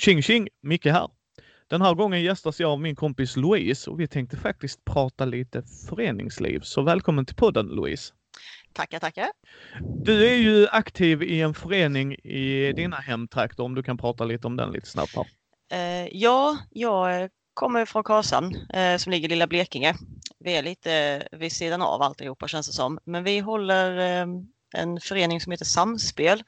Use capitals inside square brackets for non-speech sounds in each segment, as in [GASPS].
Tjing tjing! Micke här. Den här gången gästas jag av min kompis Louise och vi tänkte faktiskt prata lite föreningsliv. Så välkommen till podden Louise! Tackar, tackar! Du är ju aktiv i en förening i dina hemtrakter om du kan prata lite om den lite snabbt här. Eh, ja, jag kommer från Karlshamn eh, som ligger i lilla Blekinge. Vi är lite vid sidan av alltihopa känns det som. Men vi håller eh, en förening som heter Samspel.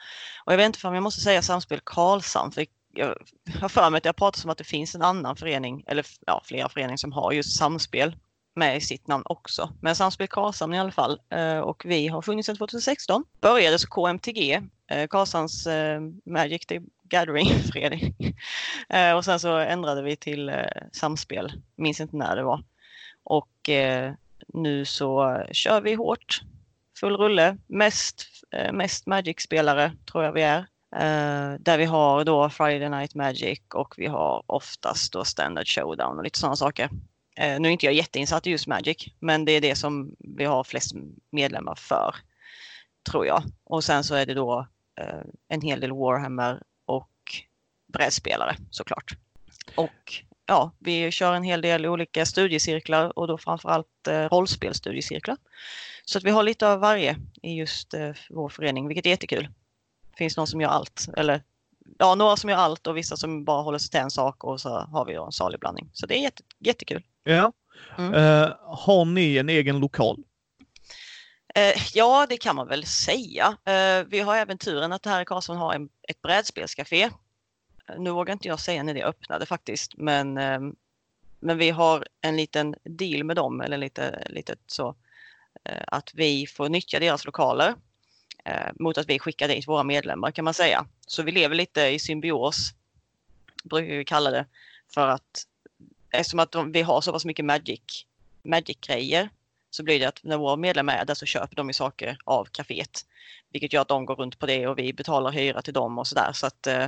Och jag vet inte om jag måste säga Samspel Karlshamn för jag har för mig att jag pratat om att det finns en annan förening, eller ja, flera föreningar som har just samspel med i sitt namn också. Men Samspel Karlshamn i alla fall. Eh, och vi har funnits sedan 2016. Började som KMTG, eh, Karlshamns eh, Magic the Gathering-förening. [LAUGHS] Eh, och sen så ändrade vi till eh, Samspel, minns inte när det var. Och eh, nu så kör vi hårt, full rulle. Mest, mest Magic-spelare tror jag vi är. Uh, där vi har då Friday Night Magic och vi har oftast då Standard Showdown och lite sådana saker. Uh, nu är inte jag jätteinsatt i just Magic, men det är det som vi har flest medlemmar för, tror jag. Och sen så är det då uh, en hel del Warhammer och brädspelare såklart. Och ja, vi kör en hel del olika studiecirklar och då framförallt eh, rollspelstudiecirklar. Så att vi har lite av varje i just eh, vår förening, vilket är jättekul finns någon som gör allt. Eller ja, några som gör allt och vissa som bara håller sig till en sak och så har vi en salig blandning. Så det är jätte, jättekul. Ja. Mm. Uh, har ni en egen lokal? Uh, ja, det kan man väl säga. Uh, vi har även turen att här i Karlsson har en, ett brädspelscafé. Nu vågar inte jag säga när det öppnade faktiskt, men, ehm, men vi har en liten deal med dem, eller lite, lite så, att vi får nyttja deras lokaler Eh, mot att vi skickar dit våra medlemmar kan man säga. Så vi lever lite i symbios, brukar vi kalla det, för att eftersom att de, vi har så pass mycket magic, magic-grejer så blir det att när våra medlemmar är där så köper de ju saker av kaféet. Vilket gör att de går runt på det och vi betalar hyra till dem och sådär. Så att eh,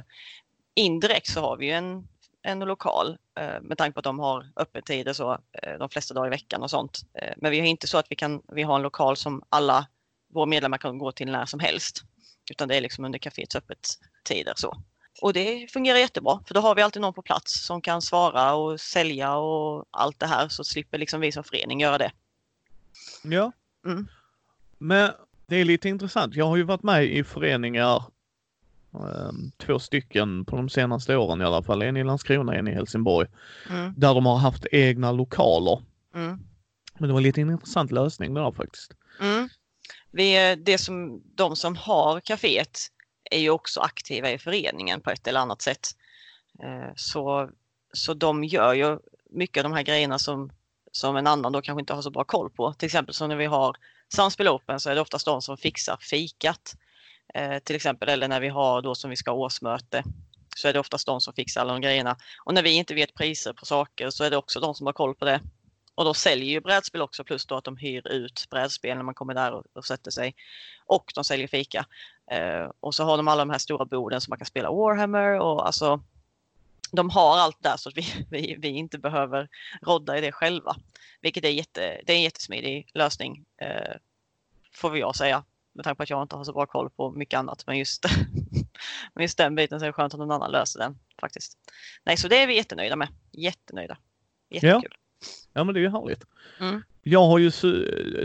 indirekt så har vi en, en lokal eh, med tanke på att de har öppettider så eh, de flesta dagar i veckan och sånt. Eh, men vi har inte så att vi kan, vi har en lokal som alla våra medlemmar kan gå till när som helst. Utan det är liksom under kaféets öppettider så. Och det fungerar jättebra för då har vi alltid någon på plats som kan svara och sälja och allt det här så slipper liksom vi som förening göra det. Ja. Mm. Men det är lite intressant. Jag har ju varit med i föreningar ehm, två stycken på de senaste åren i alla fall. En i Landskrona, en i Helsingborg. Mm. Där de har haft egna lokaler. Mm. Men det var lite intressant lösning där faktiskt. Mm vi, eh, det som, de som har kaféet är ju också aktiva i föreningen på ett eller annat sätt. Eh, så, så de gör ju mycket av de här grejerna som, som en annan då kanske inte har så bra koll på. Till exempel som när vi har Samspel Open så är det oftast de som fixar fikat. Eh, till exempel eller när vi har då som vi ska ha årsmöte så är det oftast de som fixar alla de grejerna. Och när vi inte vet priser på saker så är det också de som har koll på det. Och då säljer ju brädspel också plus då att de hyr ut brädspel när man kommer där och, och sätter sig. Och de säljer fika. Eh, och så har de alla de här stora borden som man kan spela Warhammer och alltså de har allt där så att vi, [LAUGHS] vi, vi inte behöver rodda i det själva. Vilket är, jätte, det är en jättesmidig lösning eh, får jag säga. Med tanke på att jag inte har så bra koll på mycket annat. Men just, [LAUGHS] men just den biten så är det skönt att någon annan löser den faktiskt. Nej, så det är vi jättenöjda med. Jättenöjda. Jättekul. Ja. Ja men det är ju härligt. Mm. Jag har ju,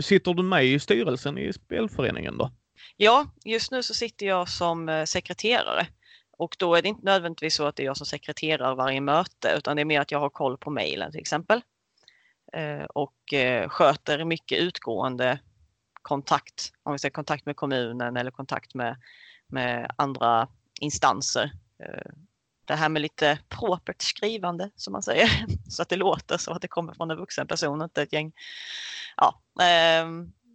sitter du med i styrelsen i spelföreningen då? Ja, just nu så sitter jag som eh, sekreterare. Och då är det inte nödvändigtvis så att det är jag som sekreterar varje möte utan det är mer att jag har koll på mejlen till exempel. Eh, och eh, sköter mycket utgående kontakt, om vi säger kontakt med kommunen eller kontakt med, med andra instanser det här med lite propert skrivande som man säger. [LAUGHS] Så att det låter så att det kommer från en vuxen person, inte ett gäng. Ja, eh,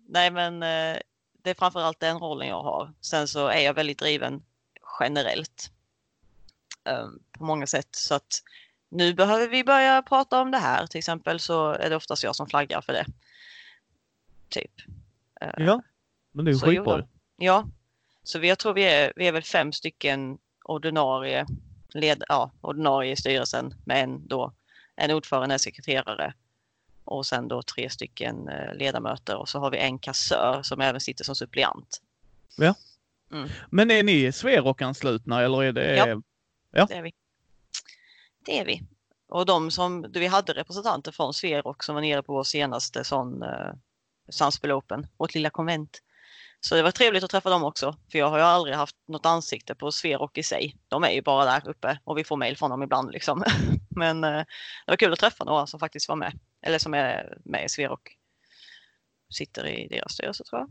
nej men eh, det är framförallt den rollen jag har. Sen så är jag väldigt driven generellt. Eh, på många sätt så att nu behöver vi börja prata om det här. Till exempel så är det oftast jag som flaggar för det. Typ. Eh, ja, men det är skitbra. Ja, så vi, jag tror vi är, vi är väl fem stycken ordinarie led, ja, ordinarie i styrelsen med en, då, en ordförande, en sekreterare och sen då tre stycken eh, ledamöter och så har vi en kassör som även sitter som suppleant. Ja. Mm. Men är ni Sverok-anslutna eller är det? Ja, ja. det är vi. Det är vi. Och de som, vi hade representanter från Sverok som var nere på vår senaste sån eh, Samspel Open, vårt lilla konvent. Så det var trevligt att träffa dem också, för jag har ju aldrig haft något ansikte på Sverok i sig. De är ju bara där uppe och vi får mejl från dem ibland liksom. [LAUGHS] Men eh, det var kul att träffa några som faktiskt var med, eller som är med i Sverok. Sitter i deras styrelse tror jag.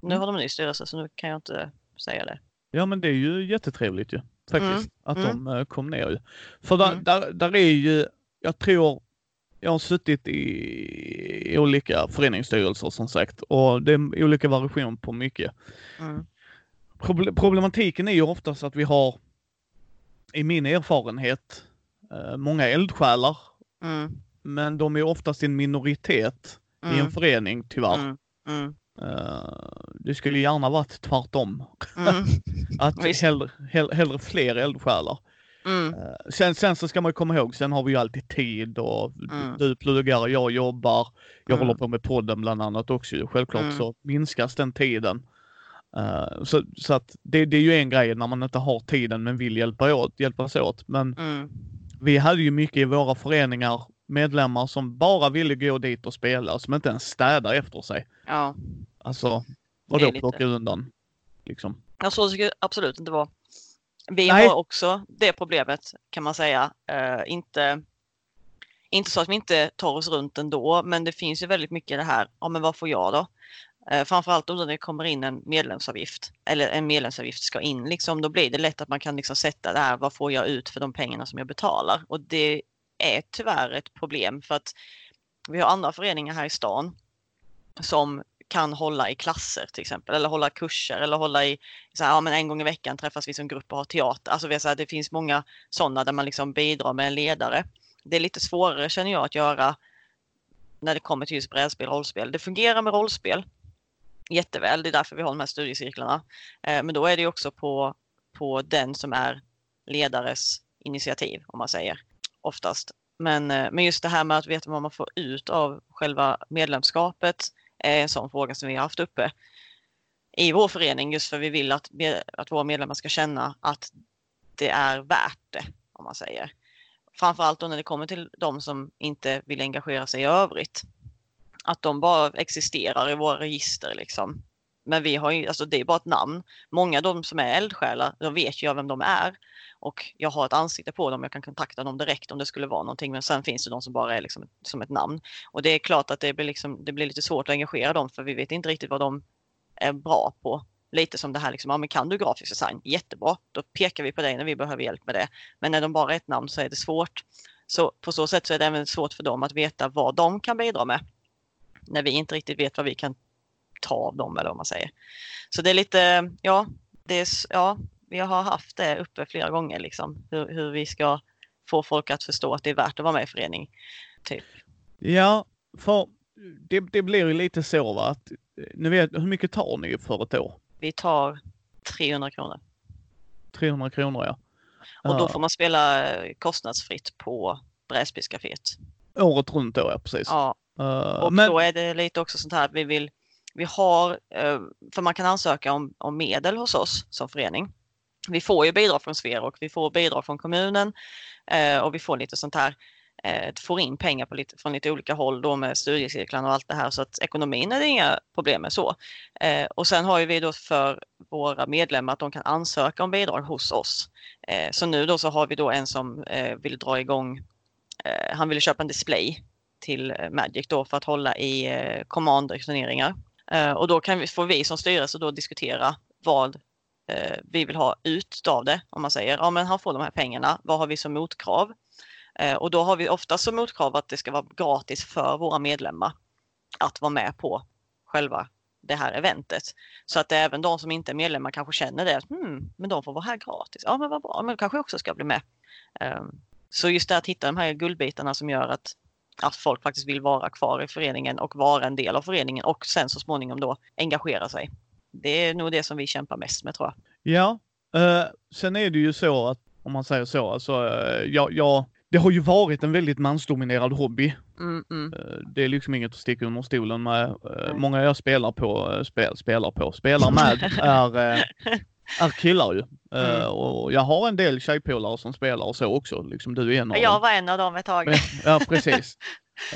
Nu mm. har de en ny styrelse så nu kan jag inte säga det. Ja men det är ju jättetrevligt ju faktiskt mm. att mm. de eh, kom ner ju. För där, mm. där, där, är ju, jag tror, jag har suttit i, olika föreningsstyrelser som sagt och det är olika variation på mycket. Mm. Problematiken är ju oftast att vi har, i min erfarenhet, eh, många eldsjälar. Mm. Men de är oftast en minoritet i en mm. förening tyvärr. Uh, det skulle gärna varit tvärtom. Mm. [LAUGHS] att hellre, hellre, hellre fler eldsjälar. Mm. Uh, sen, sen så ska man komma ihåg, sen har vi ju alltid tid och mm. du pluggar, jag jobbar, jag mm. håller på med podden bland annat också. Självklart mm. så minskas den tiden. Uh, så, så att det, det, är ju en grej när man inte har tiden men vill hjälpa åt, hjälpas åt. Men mm. vi hade ju mycket i våra föreningar medlemmar som bara ville gå dit och spela, som inte ens städar efter sig. Ja. Alltså, vadå lite... plocka undan? Liksom. Ja, så ska det absolut inte vara. Vi Nej. har också det problemet kan man säga. Uh, inte, inte så att vi inte tar oss runt ändå, men det finns ju väldigt mycket det här, ja men vad får jag då? Uh, framförallt när det kommer in en medlemsavgift eller en medlemsavgift ska in, liksom, då blir det lätt att man kan liksom sätta det här, vad får jag ut för de pengarna som jag betalar? Och det är tyvärr ett problem för att vi har andra föreningar här i stan som kan hålla i klasser till exempel eller hålla kurser eller hålla i så här, ja, men en gång i veckan träffas vi som grupp och har teater. Alltså vi så här, det finns många sådana där man liksom bidrar med en ledare. Det är lite svårare känner jag att göra när det kommer till just brädspel och rollspel. Det fungerar med rollspel jätteväl. Det är därför vi har de här studiecirklarna. Eh, men då är det också på, på den som är ledares initiativ om man säger oftast. Men, eh, men just det här med att veta vad man får ut av själva medlemskapet är en sån fråga som vi har haft uppe i vår förening just för vi vill att, att våra medlemmar ska känna att det är värt det, om man säger. Framförallt då när det kommer till de som inte vill engagera sig i övrigt. Att de bara existerar i våra register liksom. Men vi har ju, alltså det är bara ett namn. Många av de som är eldsjälar, de vet ju vem de är. Och jag har ett ansikte på dem, jag kan kontakta dem direkt om det skulle vara någonting. Men sen finns det de som bara är liksom som ett namn. Och det är klart att det blir, liksom, det blir lite svårt att engagera dem för vi vet inte riktigt vad de är bra på. Lite som det här, liksom, ja, men kan du grafisk design? Jättebra, då pekar vi på dig när vi behöver hjälp med det. Men när de bara är ett namn så är det svårt. Så på så sätt så är det även svårt för dem att veta vad de kan bidra med. När vi inte riktigt vet vad vi kan ta av dem eller vad man säger. Så det är lite, ja, det är, ja vi har haft det uppe flera gånger, liksom, hur, hur vi ska få folk att förstå att det är värt att vara med i förening. Typ. Ja, för det, det blir ju lite så va, att ni vet, hur mycket tar ni för ett år? Vi tar 300 kronor. 300 kronor ja. Och då får man spela kostnadsfritt på brädspelscaféet. Året runt då ja, precis. Ja. Uh, och men... då är det lite också sånt här att vi vill, vi har, eh, för man kan ansöka om, om medel hos oss som förening vi får ju bidrag från Sverok, vi får bidrag från kommunen eh, och vi får lite sånt här, eh, får in pengar på lite, från lite olika håll då med studiecirklarna och allt det här så att ekonomin är det inga problem med så. Eh, och sen har ju vi då för våra medlemmar att de kan ansöka om bidrag hos oss. Eh, så nu då så har vi då en som eh, vill dra igång, han ville köpa en display till Magic då för att hålla i eh, Commander-turneringar. Eh, och då kan vi, får vi som styrelse då diskutera vad eh, vi vill ha ut av det. Om man säger, ja men han får de här pengarna, vad har vi som motkrav? Eh, och då har vi ofta som motkrav att det ska vara gratis för våra medlemmar att vara med på själva det här eventet. Så att även de som inte är medlemmar kanske känner det, hmm, men de får vara här gratis. Ja men vad bra, men kanske också ska bli med. Ehm, så just det att hitta de här guldbitarna som gör att, att folk faktiskt vill vara kvar i föreningen och vara en del av föreningen och sen så småningom då engagera sig det är nog det som vi kämpar mest med tror jag. Ja, eh, sen är det ju så att om man säger så, alltså eh, jag, jag, det har ju varit en väldigt mansdominerad hobby. Mm, mm. Eh, det är liksom inget att sticka under stolen med. Mm. Många jag spelar på, spel, spelar på, spelar med [LAUGHS] är är killar ju. Mm. Uh, och jag har en del tjejpolare som spelar och så också. Liksom du är en av Jag var en av dem ett tag. ja, precis.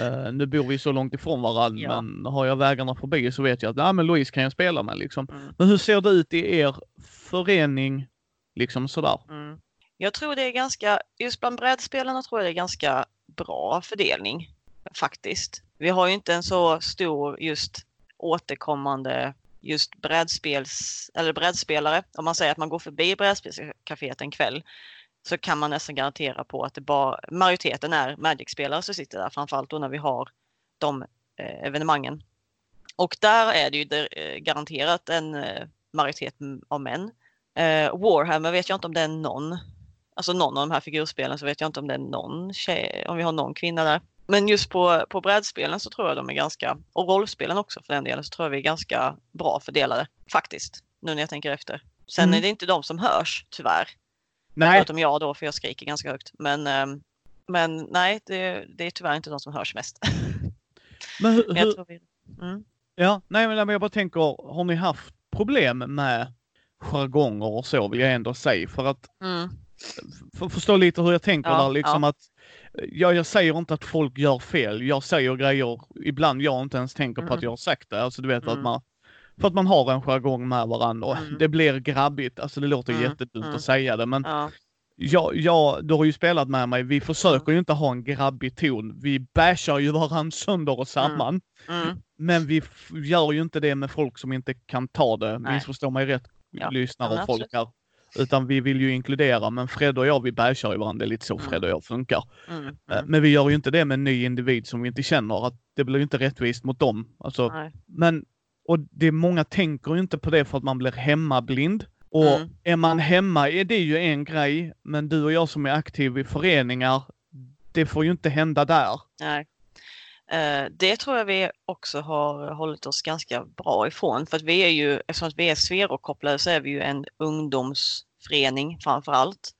Uh, [LAUGHS] nu bor vi så långt ifrån varandra, ja. men har jag vägarna förbi så vet jag att, ja men Louise kan jag spela med liksom. Mm. Men hur ser det ut i er förening, liksom sådär? Mm. Jag tror det är ganska, just bland brädspelarna tror jag det är ganska bra fördelning faktiskt. Vi har ju inte en så stor just återkommande just brädspels, eller brädspelare. Om man säger att man går förbi brädspelscaféet en kväll så kan man nästan garantera på att det bara, majoriteten är Magic-spelare som sitter där, framförallt då när vi har de eh, evenemangen. Och där är det ju eh, garanterat en eh, majoritet av män. Eh, Warhammer vet jag inte om det är någon, alltså någon av de här figurspelen så vet jag inte om det är någon tjej, om vi har någon kvinna där. Men just på, på brädspelen så tror jag de är ganska, och rollspelen också för den delen, så tror jag vi är ganska bra fördelade faktiskt. Nu när jag tänker efter. Sen mm. är det inte de som hörs tyvärr. Nej. Förutom jag då, för jag skriker ganska högt. Men, ehm, men nej, det, det är tyvärr inte de som hörs mest. [LAUGHS] Men hur, men jag vi, mm. Ja, nej men jag bara tänker, har ni haft problem med jargonger och så vill jag ändå säga för att mm. för, förstå lite hur jag tänker ja, där liksom ja. att Ja, jag säger inte att folk gör fel. Jag säger grejer ibland jag inte ens tänker mm. på att mm. jag har sagt det. Alltså du vet mm. att man, för att man har en jargong med varandra mm. det blir grabbigt. Alltså det låter mm. jättedumt att mm. säga det men ja. Ja, ja, du har ju spelat med mig. Vi försöker ju inte ha en grabbig ton. Vi bashar ju varandra sönder och samman. Men vi gör ju inte det med folk som inte kan ta det. Missförstå mig rätt, ja. lyssnare och folk här. Utan vi vill ju inkludera, men Fred och jag vi bashar ju varandra, det är lite så mm. Fred och jag funkar. Mm, mm. Men vi gör ju inte det med en ny individ som vi inte känner, att det blir ju inte rättvist mot dem. Alltså, men, och det många tänker ju inte på det för att man blir hemmablind. Och mm. är man hemma är det ju en grej, men du och jag som är aktiva i föreningar, det får ju inte hända där. Nej. Uh, det tror jag vi också har hållit oss ganska bra ifrån för att vi är ju, eftersom vi är sverokopplade så är vi ju en ungdoms förening framför allt.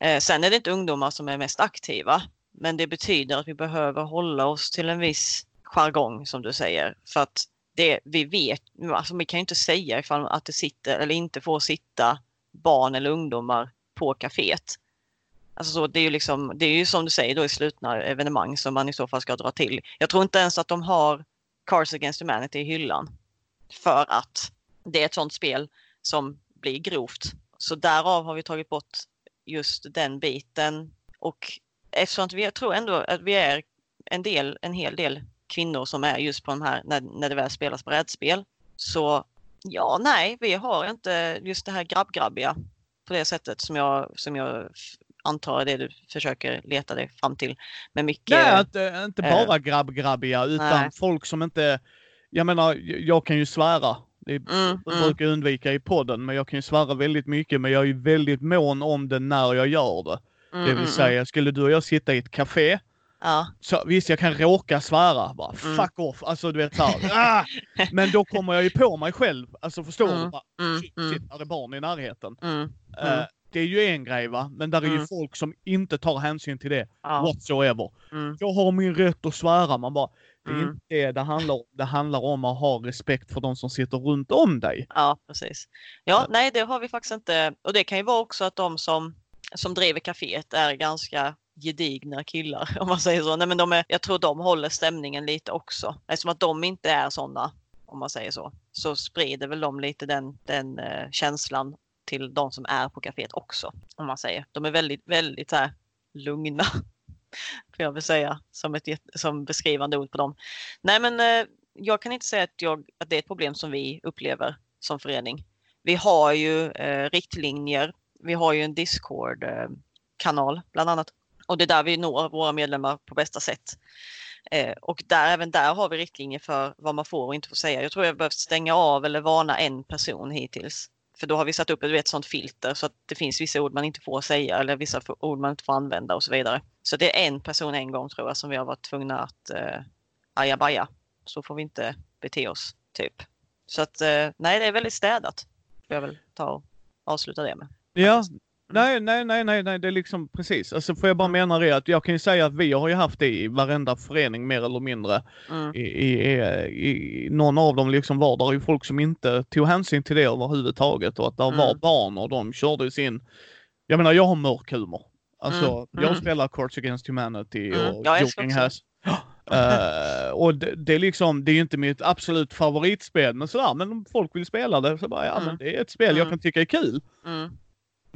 Eh, sen är det inte ungdomar som är mest aktiva, men det betyder att vi behöver hålla oss till en viss jargong som du säger. För att det, vi vet, alltså vi kan ju inte säga ifall att det sitter eller inte får sitta barn eller ungdomar på kaféet. Alltså så, det, är ju liksom, det är ju som du säger då i slutna evenemang som man i så fall ska dra till. Jag tror inte ens att de har Cars Against Humanity i hyllan. För att det är ett sånt spel som blir grovt så därav har vi tagit bort just den biten. Och eftersom att vi tror ändå att vi är en, del, en hel del kvinnor som är just på de här när, när det väl spelas brädspel. Så ja, nej, vi har inte just det här grabbgrabbiga på det sättet som jag, som jag antar är det du försöker leta dig fram till. Med mycket, nej, inte, inte bara äh, grabbgrabbiga utan nej. folk som inte, jag menar, jag kan ju svära det mm, mm. brukar jag undvika i podden, men jag kan ju svära väldigt mycket, men jag är ju väldigt mån om det när jag gör det. Mm, det vill mm, säga, mm. skulle du och jag sitta i ett café, ja. så visst jag kan råka svära, bara mm. fuck off, alltså du vet såhär, ah! men då kommer jag ju på mig själv, alltså förstår du? Bara, shit, shit, är det barn i närheten? Uh, det är ju en grej va, men där är ju folk som inte tar hänsyn till det ja. whatsoever. Jag har min rätt att svära, man bara, det är mm. inte det det handlar om. Det handlar om att ha respekt för de som sitter runt om dig. Ja, precis. Ja, nej, det har vi faktiskt inte. Och det kan ju vara också att de som, som driver kaféet är ganska gedigna killar, [LAUGHS] om man säger så. Nej, men de är, jag tror de håller stämningen lite också. Eftersom att de inte är sådana, om man säger så, så sprider väl de lite den, den uh, känslan till de som är på kaféet också, om man säger. De är väldigt, väldigt så här, lugna får jag väl säga som ett som beskrivande ord på dem. Nej, men eh, jag kan inte säga att, jag, att det är ett problem som vi upplever som förening. Vi har ju eh, riktlinjer. Vi har ju en Discord-kanal bland annat och det är där vi når våra medlemmar på bästa sätt. Eh, och där, även där har vi riktlinjer för vad man får och inte får säga. Jag tror jag behövt stänga av eller varna en person hittills för då har vi satt upp ett vet, sånt filter så att det finns vissa ord man inte får säga eller vissa ord man inte får använda och så vidare. Så det är en person en gång tror jag som vi har varit tvungna att eh, ajabaja. Så får vi inte bete oss typ. Så att eh, nej, det är väldigt städat. Får jag väl ta och avsluta det med. Ja, Nej, nej, nej, nej, nej, det är liksom precis. Alltså får jag bara mm. mena det att jag kan ju säga att vi har ju haft det i varenda förening mer eller mindre. Mm. I, i, i, någon av dem liksom var där ju folk som inte tog hänsyn till det överhuvudtaget och att där mm. var barn och de körde sin, jag menar jag har mörk humor. Alltså mm. jag mm. spelar Courts Against Humanity mm. och mm. Joking Has. uh, och det, det, är liksom, det är inte mitt absolut favoritspel men sådär, men om folk vill spela det så bara ja men det är ett spel jag kan tycka är kul.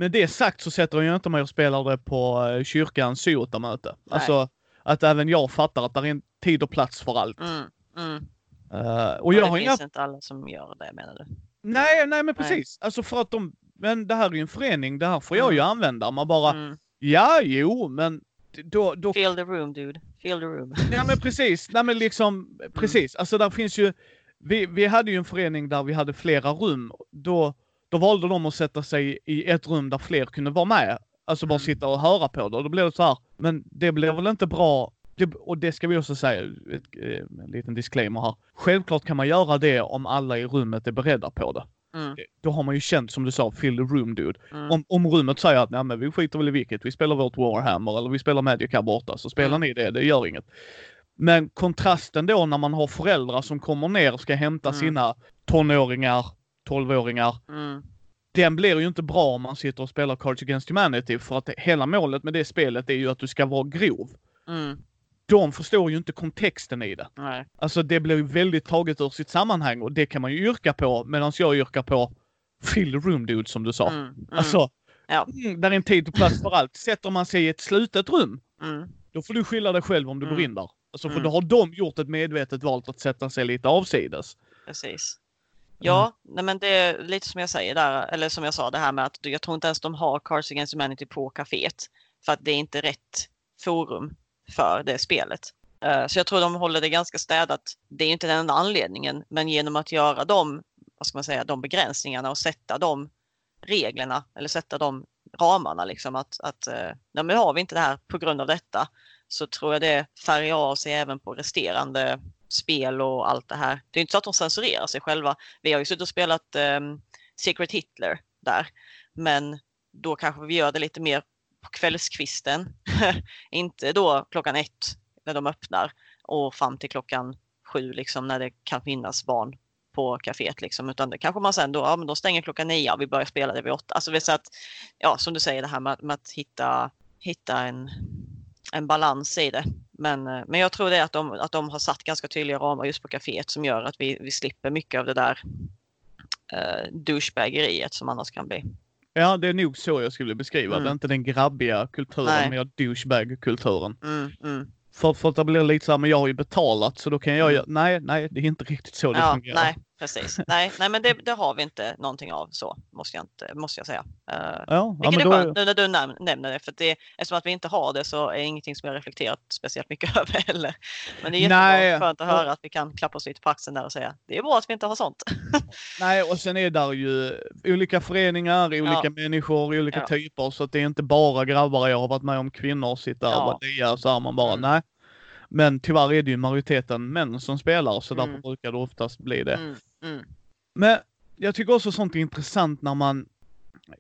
Med det sagt så sätter jag inte mig och spelar det på eh, kyrkans syotamöte. Alltså att även jag fattar att det är en tid och plats för allt. Mm, mm. Uh, och jag det har finns inga... inte alla som gör det menar du? Nej, nej men precis. Nej. Alltså för att de, men det här är ju en förening, det här får jag ju mm. använda. Man bara, mm. ja jo men då, då... Feel the room dude. Feel the room. [LAUGHS] Ja men precis, nej men liksom, mm. precis. Alltså där finns ju, vi, vi hade ju en förening där vi hade flera rum. Då då valde de att sätta sig i ett rum där fler kunde vara med. Alltså bara sitta och höra på det. Och då blev det så här, men det blev väl inte bra. Och det ska vi också säga, ett, eh, en liten disclaimer här. Självklart kan man göra det om alla i rummet är beredda på det. Mm. Då har man ju känt som du sa, fill the room dude. Mm. Om, om rummet säger att nej men vi skiter väl i vilket, vi spelar vårt Warhammer eller vi spelar Magic här borta, så spelar mm. ni det, det gör inget. Men kontrasten då när man har föräldrar som kommer ner och ska hämta mm. sina tonåringar 12-åringar. Mm. Den blir ju inte bra om man sitter och spelar Cards Against Humanity för att hela målet med det spelet är ju att du ska vara grov. Mm. De förstår ju inte kontexten i det. Nej. Alltså det blir ju väldigt taget ur sitt sammanhang och det kan man ju yrka på medan jag yrkar på Fill the room dude som du sa. Mm. Mm. Alltså, ja. Mm, där är en tid och plats för allt. Sätter man sig i ett slutet rum, mm. då får du skylla dig själv om du går mm. in där. Alltså för då har de gjort ett medvetet val att sätta sig lite avsides. Precis. Ja, mm. nej men det är lite som jag säger där, eller som jag sa det här med att jag tror inte ens de har Cards Against Humanity på kaféet. För att det är inte rätt forum för det spelet. Uh, så jag tror de håller det ganska städat. Det är inte den enda anledningen, men genom att göra de, vad ska man säga, de begränsningarna och sätta de reglerna eller sätta de ramarna liksom att, att nej, men har vi inte det här på grund av detta så tror jag det färgar av sig även på resterande spel och allt det här. Det är inte så att de censurerar sig själva. Vi har ju suttit och spelat um, Secret Hitler där, men då kanske vi gör det lite mer på kvällskvisten. [LAUGHS] inte då klockan ett när de öppnar och fram till klockan sju liksom när det kan finnas barn på kaféet liksom, utan det kanske man sen då, ja men de stänger klockan nio och vi börjar spela det vid åtta. Alltså vi så att, ja som du säger det här med, med att hitta, hitta en, en balans i det. Men, eh, men jag tror det är att de, att de har satt ganska tydliga ramar just på kaféet som gör att vi, vi slipper mycket av det där uh, douchebaggeriet som annars kan bli. Ja, det är nog så jag skulle beskriva mm. det. Inte den grabbiga kulturen, Nej. mer douchebag-kulturen. Mm, mm. För, för att det blir lite så här, men jag har ju betalat så då kan jag mm. Nej, nej, det är inte riktigt så det ja, fungerar. Nej, precis. [LAUGHS] Nej, nej men det, det, har vi inte någonting av så, måste jag, inte, måste jag säga. Uh, ja, vilket ja, är skönt nu när du näm nämner det, för det, eftersom att vi inte har det så är det ingenting som jag reflekterat speciellt mycket [LAUGHS] över heller. Men det är jättebra, skönt att höra att vi kan klappa oss lite på axeln där och säga det är bra att vi inte har sånt. [LAUGHS] nej, och sen är det ju olika föreningar, olika ja. människor, olika ja. typer, så att det är inte bara grabbar. Jag har varit med om kvinnor sitta ja. och bara dia så här man bara, mm. nej. Men tyvärr är det ju majoriteten män som spelar så mm. därför brukar det oftast bli det. Mm. Mm. Men jag tycker också sånt är intressant när man,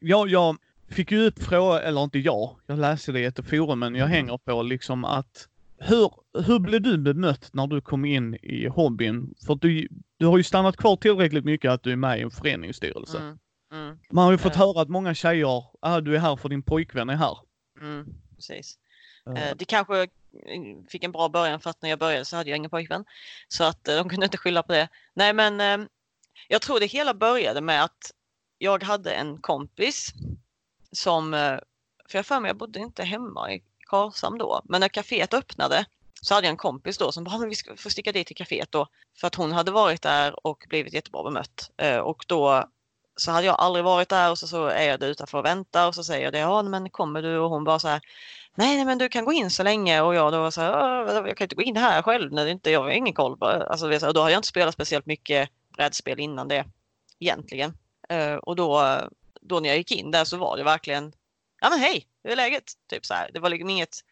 ja, jag fick ju upp frågan, eller inte jag, jag läste det i ett forum, men jag hänger på liksom att hur, hur blev du bemött när du kom in i hobbyn? För du, du har ju stannat kvar tillräckligt mycket att du är med i en föreningsstyrelse. Mm. Mm. Man har ju fått höra att många tjejer, ah, du är här för din pojkvän är här. Mm, precis. Uh. Det kanske fick en bra början för att när jag började så hade jag ingen pojkvän. Så att eh, de kunde inte skylla på det. Nej men ehm, jag tror det hela började med att jag hade en kompis som, eh, för jag för mig jag bodde inte hemma i Karlshamn då, men när kaféet öppnade så hade jag en kompis då som bara, men vi får sticka dit till kaféet då. För att hon hade varit där och blivit jättebra bemött. Eh, och då så hade jag aldrig varit där och så, så är jag där utanför och väntar och så säger jag det, ja men kommer du? Och hon bara så här, nej, nej men du kan gå in så länge och jag då var så här, jag kan inte gå in här själv när det inte, jag har ingen koll på alltså, och då har jag inte spelat speciellt mycket brädspel innan det egentligen. Eh, och då, då när jag gick in där så var det verkligen, ja men hej, hur är läget? Typ så här. Det var liksom inget,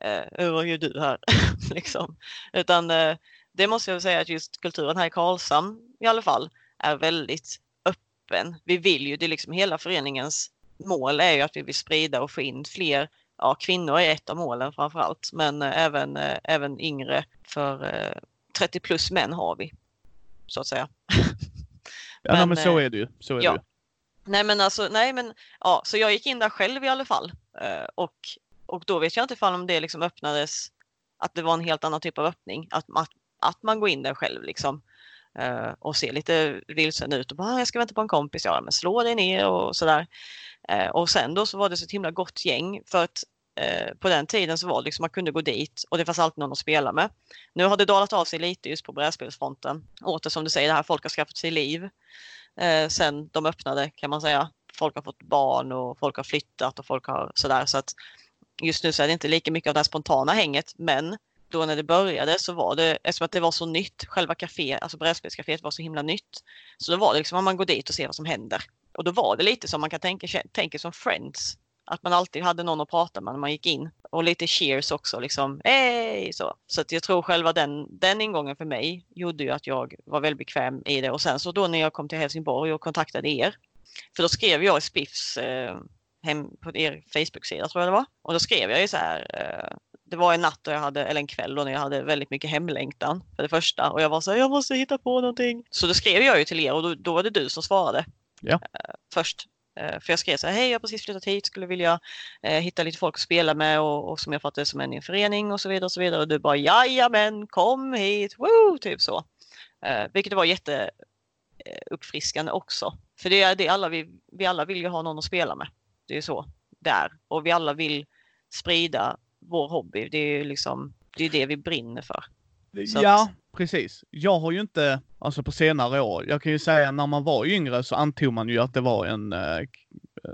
eh, hur gör du här? [LAUGHS] liksom. Utan eh, det måste jag säga att just kulturen här i Karlshamn i alla fall är väldigt öppen. Vi vill ju, det är liksom hela föreningens mål är ju att vi vill sprida och få in fler ja, kvinnor är ett av målen framför allt, men eh, även, eh, även yngre för 30 plus män har vi så att säga. [LAUGHS] ja, men, men så är det ju. Så är ja. det ju. Nej men alltså, nej men ja, så jag gick in där själv i alla fall och, och då vet jag inte ifall om det liksom öppnades, att det var en helt annan typ av öppning, att, att, att man går in där själv liksom och ser lite vilsen ut och bara ah, jag ska vänta på en kompis, ja men slå dig ner och sådär. Och sen då så var det så ett himla gott gäng för att eh, på den tiden så var det liksom man kunde gå dit och det fanns alltid någon att spela med. Nu har det dalat av sig lite just på brädspelsfronten. Åter som du säger, det här folk har skaffat sig liv eh, sen de öppnade kan man säga. Folk har fått barn och folk har flyttat och folk har sådär så att just nu så är det inte lika mycket av det här spontana hänget men då när det började så var det, eftersom att det var så nytt, själva kaféet, alltså brädspelscaféet var så himla nytt. Så då var det liksom att man går dit och ser vad som händer. Och då var det lite som man kan tänka, tänka som Friends. Att man alltid hade någon att prata med när man gick in. Och lite cheers också liksom. Hej! Så, så att jag tror själva den, den ingången för mig gjorde ju att jag var väldigt bekväm i det. Och sen så då när jag kom till Helsingborg och kontaktade er. För då skrev jag i Spiffs eh, hem på er Facebook-sida tror jag det var. Och då skrev jag ju så här. Eh, det var en natt då jag hade, eller en kväll då när jag hade väldigt mycket hemlängtan för det första. Och jag var så här, jag måste hitta på någonting. Så då skrev jag ju till er och då, då var det du som svarade. Ja. Eh, först. Eh, för jag skrev så här, hej jag har precis flyttat hit, skulle vilja eh, hitta lite folk att spela med och, och som jag fattar som en i en förening och så vidare och så vidare. Och du bara, jajamän, kom hit, woo, typ så. Eh, vilket var jätte eh, uppfriskande också. För det är det alla vi, vi alla vill ju ha någon att spela med. Det är så där. Och vi alla vill sprida vår hobby. Det är ju liksom, det är det vi brinner för. Så ja, att... precis. Jag har ju inte, alltså på senare år, jag kan ju säga när man var yngre så antog man ju att det var en eh,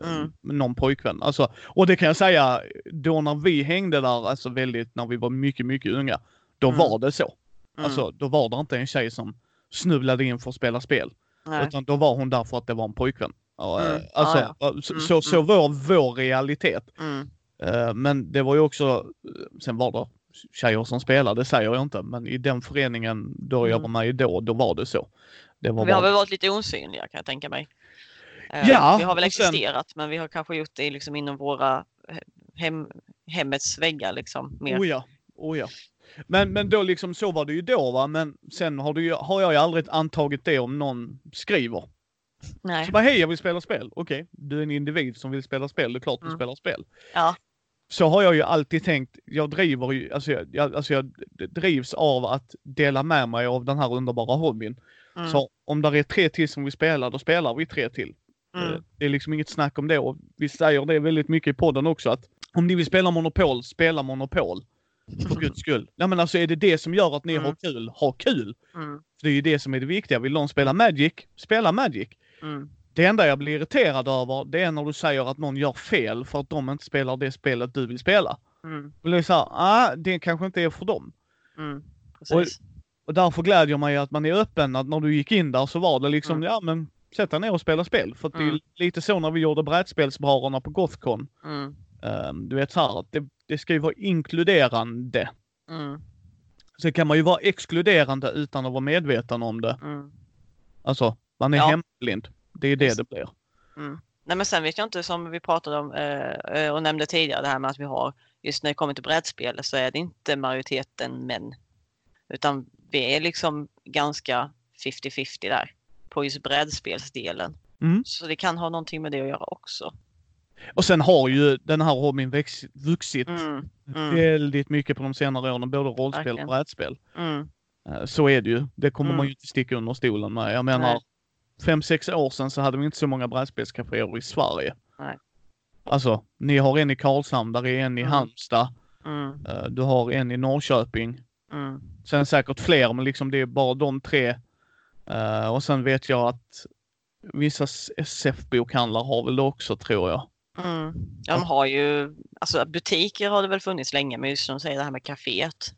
mm. någon pojkvän. Alltså, och det kan jag säga, då när vi hängde där, alltså väldigt, när vi var mycket, mycket unga, då mm. var det så. Mm. Alltså, då var det inte en tjej som snubblade in för att spela spel. Nej. Utan då var hon där för att det var en pojkvän. Mm. Eh, alltså, ah, ja. så, mm, så, så mm. var vår realitet. Mm. Eh, men det var ju också, sen var det tjejer som spelade, det säger jag inte, men i den föreningen då jag var med i då, då var det så. Det var vi har bara... väl varit lite osynliga kan jag tänka mig. Eh, ja, vi har väl existerat, sen... men vi har kanske gjort det liksom inom våra hem, hemmets väggar liksom. Mer. Oh ja, oh ja. Men, men då liksom så var det ju då va, men sen har, du, har jag ju aldrig antagit det om någon skriver. Nej. Så bara hej jag vill spela spel. Okej, okay, du är en individ som vill spela spel, det är klart du mm. spelar spel. Ja. Så har jag ju alltid tänkt, jag driver ju, alltså jag, jag, alltså jag drivs av att dela med mig av den här underbara hobbyn. Mm. Så om det är tre till som vill spela, då spelar vi tre till. Mm. Eh, det är liksom inget snack om det och vi säger det väldigt mycket i podden också att om ni vill spela Monopol, spela Monopol. För [LAUGHS] guds skull. Ja men alltså är det det som gör att ni mm. har kul, ha kul. Mm. Det är ju det som är det viktiga. Vill någon spela Magic, spela Magic. Mm. Det enda jag blir irriterad över, det är när du säger att någon gör fel för att de inte spelar det spelet du vill spela. Mm. Och det är så här, ah, det kanske inte är för dem. Mm. Och, och därför glädjer mig att man är öppen, att när du gick in där så var det liksom, mm. ja men sätt dig ner och spela spel. För det är mm. lite så när vi gjorde brädspelsbrarerna på Gothcon. Um, du vet så här, det, det ska ju vara inkluderande. Mm. Sen kan man ju vara exkluderande utan att vara medveten om det. Mm. Alltså, man är ja. hemblind. Det är det det blir. Mm. Nej men sen vet jag inte som vi pratade om eh, och nämnde tidigare det här med att vi har just när det kommer till brädspel så är det inte majoriteten män. Utan vi är liksom ganska 50-50 där på just brädspelsdelen. Mm. Så det kan ha någonting med det att göra också. Och sen har ju den här hobbyn växt, vuxit mm. Mm. väldigt mycket på de senare åren, både rollspel Verkligen. och brädspel. Mm. Eh, så är det ju. Det kommer man mm. ju inte sticka under stolen med. Jag menar, Nej fem, sex år sedan så hade vi inte så många brädspelscaféer i Sverige. Nej. Alltså, ni har en i Karlshamn, där är en i mm. Halmstad. Mm. Eh, du har en i Norrköping. Mm. Sen säkert fler, men liksom det är bara de tre. Uh, och sen vet jag att vissa SF-bokhandlar har väl det också tror jag. Mm. De har ju, alltså butiker har det väl funnits länge, men just som du säger det här med kaféet.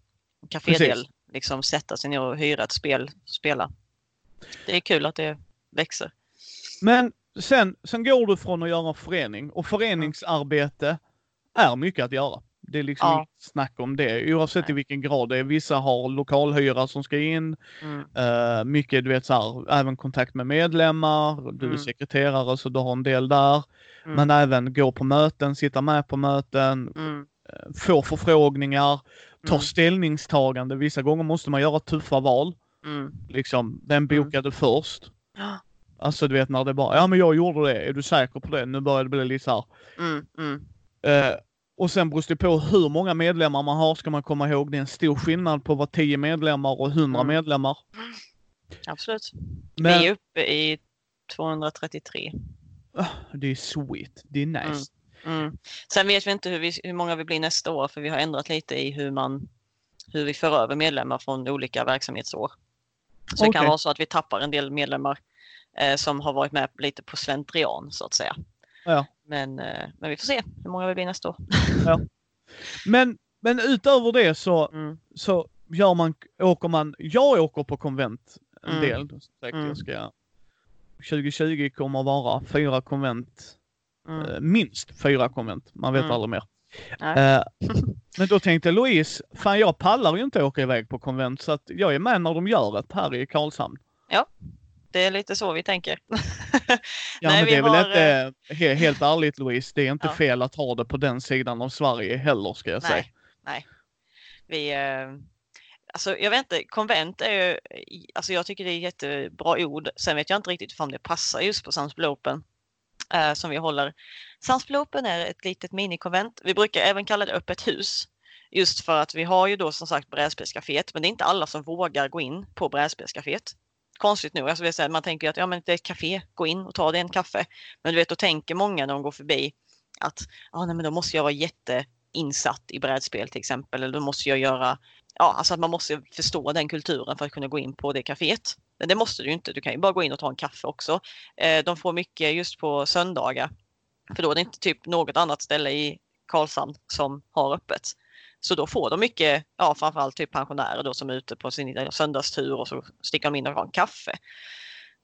Kafédel, liksom sätta sig ner och hyra ett spel, spela. Det är kul att det växer. Men sen, sen går du från att göra förening och föreningsarbete är mycket att göra. Det är liksom ja. snack om det oavsett Nej. i vilken grad det är. Vissa har lokalhyra som ska in. Mm. Uh, mycket, du vet så här, även kontakt med medlemmar. Du är mm. sekreterare så du har en del där. Mm. Men även gå på möten, sitta med på möten. Mm. Uh, få förfrågningar. Ta mm. ställningstagande. Vissa gånger måste man göra tuffa val. Mm. Liksom, vem bokade först? [GASPS] Alltså du vet när det bara, ja men jag gjorde det, är du säker på det? Nu börjar det bli lite såhär. Mm, mm. Eh, och sen beror det på hur många medlemmar man har ska man komma ihåg. Det är en stor skillnad på att vara 10 medlemmar och 100 mm. medlemmar. Absolut. Men, vi är uppe i 233. Ah, det är sweet. Det är mm, nice. Mm. Sen vet vi inte hur, vi, hur många vi blir nästa år för vi har ändrat lite i hur man hur vi för över medlemmar från olika verksamhetsår. Så okay. det kan vara så att vi tappar en del medlemmar som har varit med lite på slentrian så att säga. Ja. Men, eh, men vi får se hur många vi blir nästa år. [LAUGHS] Ja. Men, men utöver det så, mm. så gör man, åker man, jag åker på konvent en mm. del. Säkert mm. jag ska, 2020 kommer att vara fyra konvent, mm. eh, minst fyra konvent, man vet mm. aldrig mer. Eh, [LAUGHS] men då tänkte Louise, fan jag pallar ju inte åka iväg på konvent så att jag är med när de gör det här i Karlshamn. Ja, det är lite så vi tänker. [LAUGHS] ja, Nej, men det är har... väl inte, eh, helt ärligt Louise, det är inte ja. fel att ha det på den sidan av Sverige heller ska jag Nej. säga. Nej, vi, eh, alltså jag vet inte, konvent är ju, alltså jag tycker det är jättebra ord. Sen vet jag inte riktigt om det passar just på Sundsvall Open eh, som vi håller. Sundsvall Open är ett litet minikonvent. Vi brukar även kalla det öppet hus. Just för att vi har ju då som sagt brädspelscaféet men det är inte alla som vågar gå in på brädspelscaféet konstigt nog. Alltså, säga, man tänker att ja, men det är ett café, gå in och ta dig en kaffe. Men du vet, då tänker många när de går förbi att ah, nej, men då måste jag vara jätteinsatt i brädspel till exempel. Eller då måste jag göra, ja, alltså att man måste förstå den kulturen för att kunna gå in på det kaféet. Men det måste du ju inte, du kan ju bara gå in och ta en kaffe också. Eh, de får mycket just på söndagar. För då är det inte typ något annat ställe i Karlshamn som har öppet. Så då får de mycket, ja framförallt typ pensionärer då som är ute på sin söndagstur och så sticker de in och har en kaffe.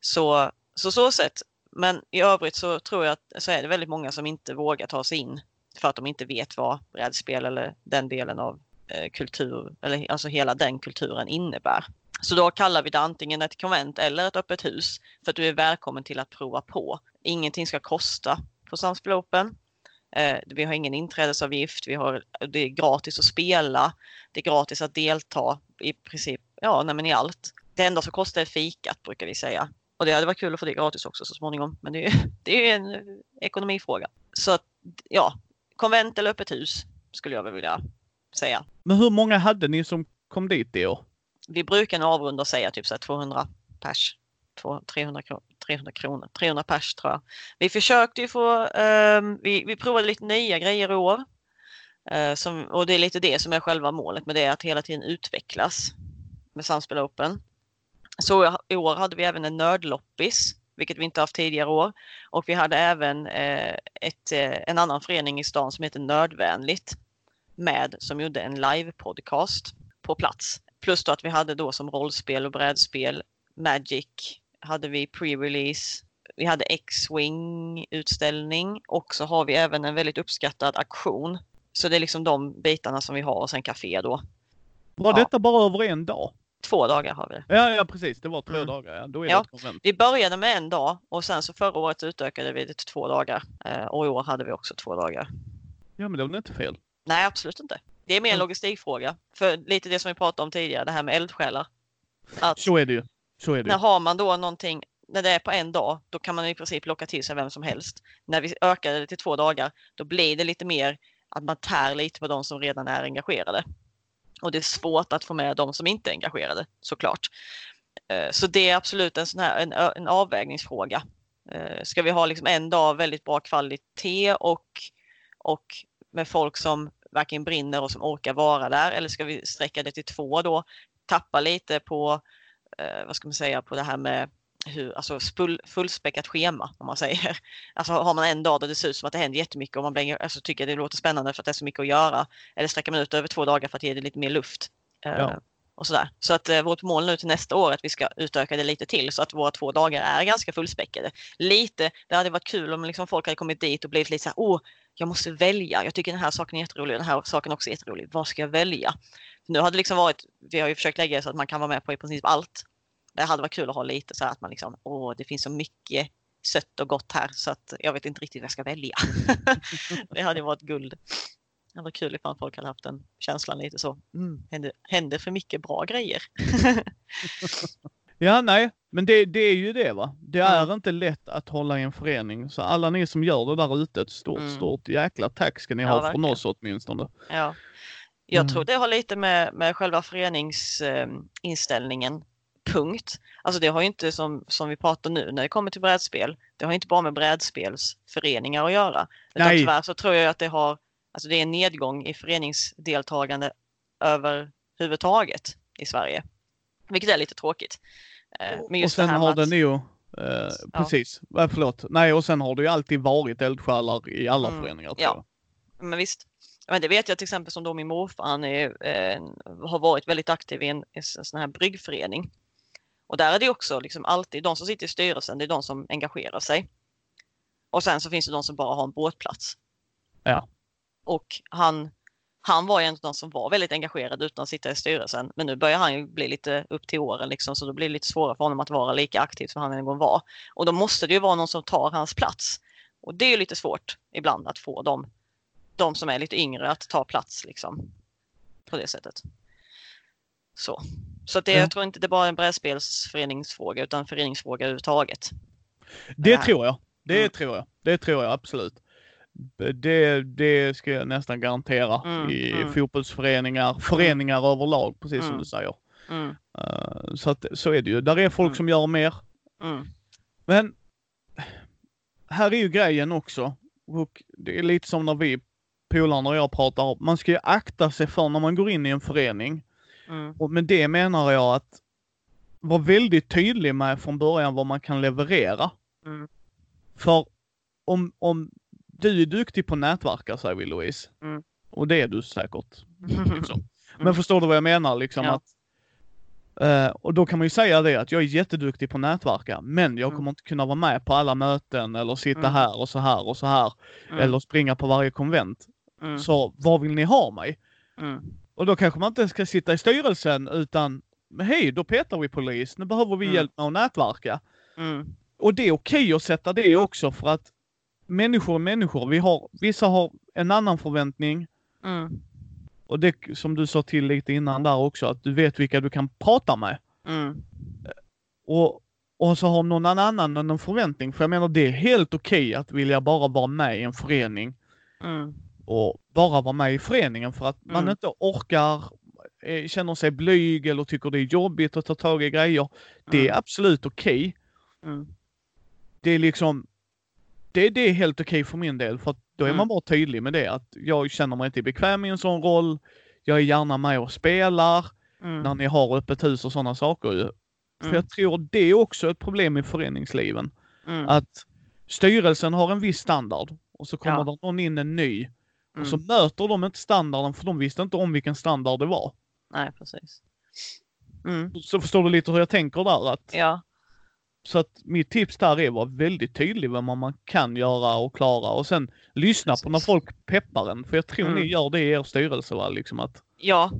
Så så, så sätt. Men i övrigt så tror jag att så är det väldigt många som inte vågar ta sig in för att de inte vet vad brädspel eller den delen av eh, kultur, eller alltså hela den kulturen innebär. Så då kallar vi det antingen ett konvent eller ett öppet hus för att du är välkommen till att prova på. Ingenting ska kosta på Samspel Open. Eh, vi har ingen inträdesavgift, vi har, det är gratis att spela, det är gratis att delta i princip ja, nej, i allt. Det enda som kostar är fikat brukar vi säga. Och det hade varit kul att få det gratis också så småningom. Men det är, [LAUGHS] det är en ekonomifråga. Så ja, konvent eller öppet hus skulle jag vilja säga. Men hur många hade ni som kom dit i år? Vi brukar avrunda och säga typ så 200 pers. 300, 300 kronor, 300 pers tror jag. Vi försökte ju få, um, vi, vi provade lite nya grejer i år. Uh, som, och det är lite det som är själva målet med det, att hela tiden utvecklas med Samspel Open. Så i år hade vi även en nördloppis, vilket vi inte haft tidigare år. Och vi hade även uh, ett, uh, en annan förening i stan som heter Nördvänligt med som gjorde en live-podcast på plats. Plus då att vi hade då som rollspel och brädspel Magic hade vi pre-release. Vi hade X-Wing utställning och så har vi även en väldigt uppskattad aktion. Så det är liksom de bitarna som vi har och sen café då. Var ja. detta bara över en dag? Två dagar har vi. Ja, ja precis. Det var två mm. dagar. Ja. Då är ja. det vi började med en dag och sen så förra året utökade vi det till två dagar. Eh, och i år hade vi också två dagar. Ja, men det var inte fel. Nej, absolut inte. Det är mer en logistikfråga. För lite det som vi pratade om tidigare, det här med eldsjälar. Att så är det ju. Så är det. När har man då någonting, när det är på en dag, då kan man i princip locka till sig vem som helst. När vi ökar det till två dagar, då blir det lite mer att man tär lite på de som redan är engagerade. Och det är svårt att få med de som inte är engagerade såklart. Eh, så det är absolut en, sån här, en, en avvägningsfråga. Eh, ska vi ha liksom en dag väldigt bra kvalitet och, och med folk som verkligen brinner och som orkar vara där eller ska vi sträcka det till två då? Tappa lite på eh, vad ska man säga, på det här med hur, alltså full, fullspäckat schema om man säger. [LAUGHS] Alltså har man en dag där det ser ut som att det händer jättemycket och man blir, alltså, tycker det låter spännande för att det är så mycket att göra. Eller sträcker man ut över två dagar för att ge det lite mer luft. Eh, ja. och sådär. Så att eh, vårt mål nu till nästa år är att vi ska utöka det lite till så att våra två dagar är ganska fullspäckade. Lite, det hade varit kul om liksom folk hade kommit dit och blivit lite så här, åh, jag måste välja. Jag tycker den här saken är jätterolig och den här saken också är jätterolig. Vad ska jag välja? Nu har det liksom varit, vi har ju försökt lägga det så att man kan vara med på i princip allt. Det hade varit kul att ha lite så här att man liksom, åh, det finns så mycket sött och gott här så att jag vet inte riktigt vad jag ska välja. [LAUGHS] det hade varit guld. Det var kul ifall folk hade haft den känslan lite så. Mm, händer, händer för mycket bra grejer. [LAUGHS] ja, nej, men det, det är ju det va. Det är mm. inte lätt att hålla i en förening. Så alla ni som gör det där ute, ett stort, mm. stort jäkla tack ska ni ja, ha verkligen. från oss åtminstone. Ja. Jag mm. tror det har lite med, med själva föreningsinställningen. Eh, punkt. Alltså det har ju inte som, som vi pratar nu när det kommer till brädspel. Det har inte bara med brädspelsföreningar att göra. Utan Nej. tyvärr så tror jag att det har Alltså det är en nedgång i föreningsdeltagande överhuvudtaget i Sverige. Vilket är lite tråkigt. Eh, just och sen har det nog, eh, precis, ja. förlåt, nej och sen har det ju alltid varit eldsjälar i alla mm, föreningar. Ja, men visst. Men det vet jag till exempel som då min morfar, han är, eh, har varit väldigt aktiv i en, en sån här bryggförening. Och där är det också liksom alltid de som sitter i styrelsen, det är de som engagerar sig. Och sen så finns det de som bara har en båtplats. Ja. Och han, han var ju en av de som var väldigt engagerad utan att sitta i styrelsen. Men nu börjar han ju bli lite upp till åren liksom, så då blir det lite svårare för honom att vara lika aktiv som han en gång var. Och då måste det ju vara någon som tar hans plats. Och det är ju lite svårt ibland att få dem, de som är lite yngre att ta plats liksom. På det sättet. Så, så det, ja. jag tror inte det är bara en brädspelsföreningsfråga utan en föreningsfråga överhuvudtaget. Det, det tror jag. Det mm. tror jag. Det tror jag absolut. Det, det ska jag nästan garantera mm, i mm. fotbollsföreningar, mm. föreningar mm. överlag, precis som du säger. Uh, så att så är det ju. Där är folk som gör mer. Men här är ju grejen också. Och det är lite som när vi polarna och jag pratar man ska ju akta sig för när man går in i en förening. Mm. Och med det menar jag att vara väldigt tydlig med från början vad man kan leverera. Mm. För om, om du är duktig på att nätverka säger vi Louise. Mm. Och det är du säkert. [LAUGHS] Liksom. Men förstår du vad jag menar liksom ja. att Uh, och då kan man ju säga det att jag är jätteduktig på att nätverka, men jag mm. kommer inte kunna vara med på alla möten eller sitta mm. här och så här och så här. Mm. Eller springa på varje konvent. Mm. Så var vill ni ha mig? Mm. Och då kanske man inte ska sitta i styrelsen utan, hej, då petar vi polis, nu behöver vi mm. hjälp med att nätverka. Och det är okej okay att sätta det också för att människor är människor. Vi har, vissa har en annan förväntning. Mm. Och det som du sa till lite innan där också, att du vet vilka du kan prata med. Mm. Och, och så har någon annan en förväntning. För jag menar det är helt okej okay att vilja bara vara med i en förening. Mm. Och bara vara med i föreningen för att man mm. inte orkar, eh, känner sig blyg eller tycker det är jobbigt att ta tag i grejer. Det är mm. absolut okej. Okay. Mm. Det är liksom, det, det är helt okej okay för min del för då är mm. man bara tydlig med det att jag känner mig inte bekväm i en sån roll. Jag är gärna med och spelar mm. när ni har öppet hus och sådana saker ju. För mm. jag tror det är också ett problem i föreningsliven. Mm. Att styrelsen har en viss standard och så kommer ja. det någon in en ny och så mm. möter de inte standarden för de visste inte om vilken standard det var. Nej, precis. Mm. Så förstår du lite hur jag tänker där? Att ja. Så att mitt tips där är att vara väldigt tydlig med vad man kan göra och klara och sen lyssna på när folk peppar en. För jag tror mm. ni gör det i er styrelse va? Liksom att... Ja,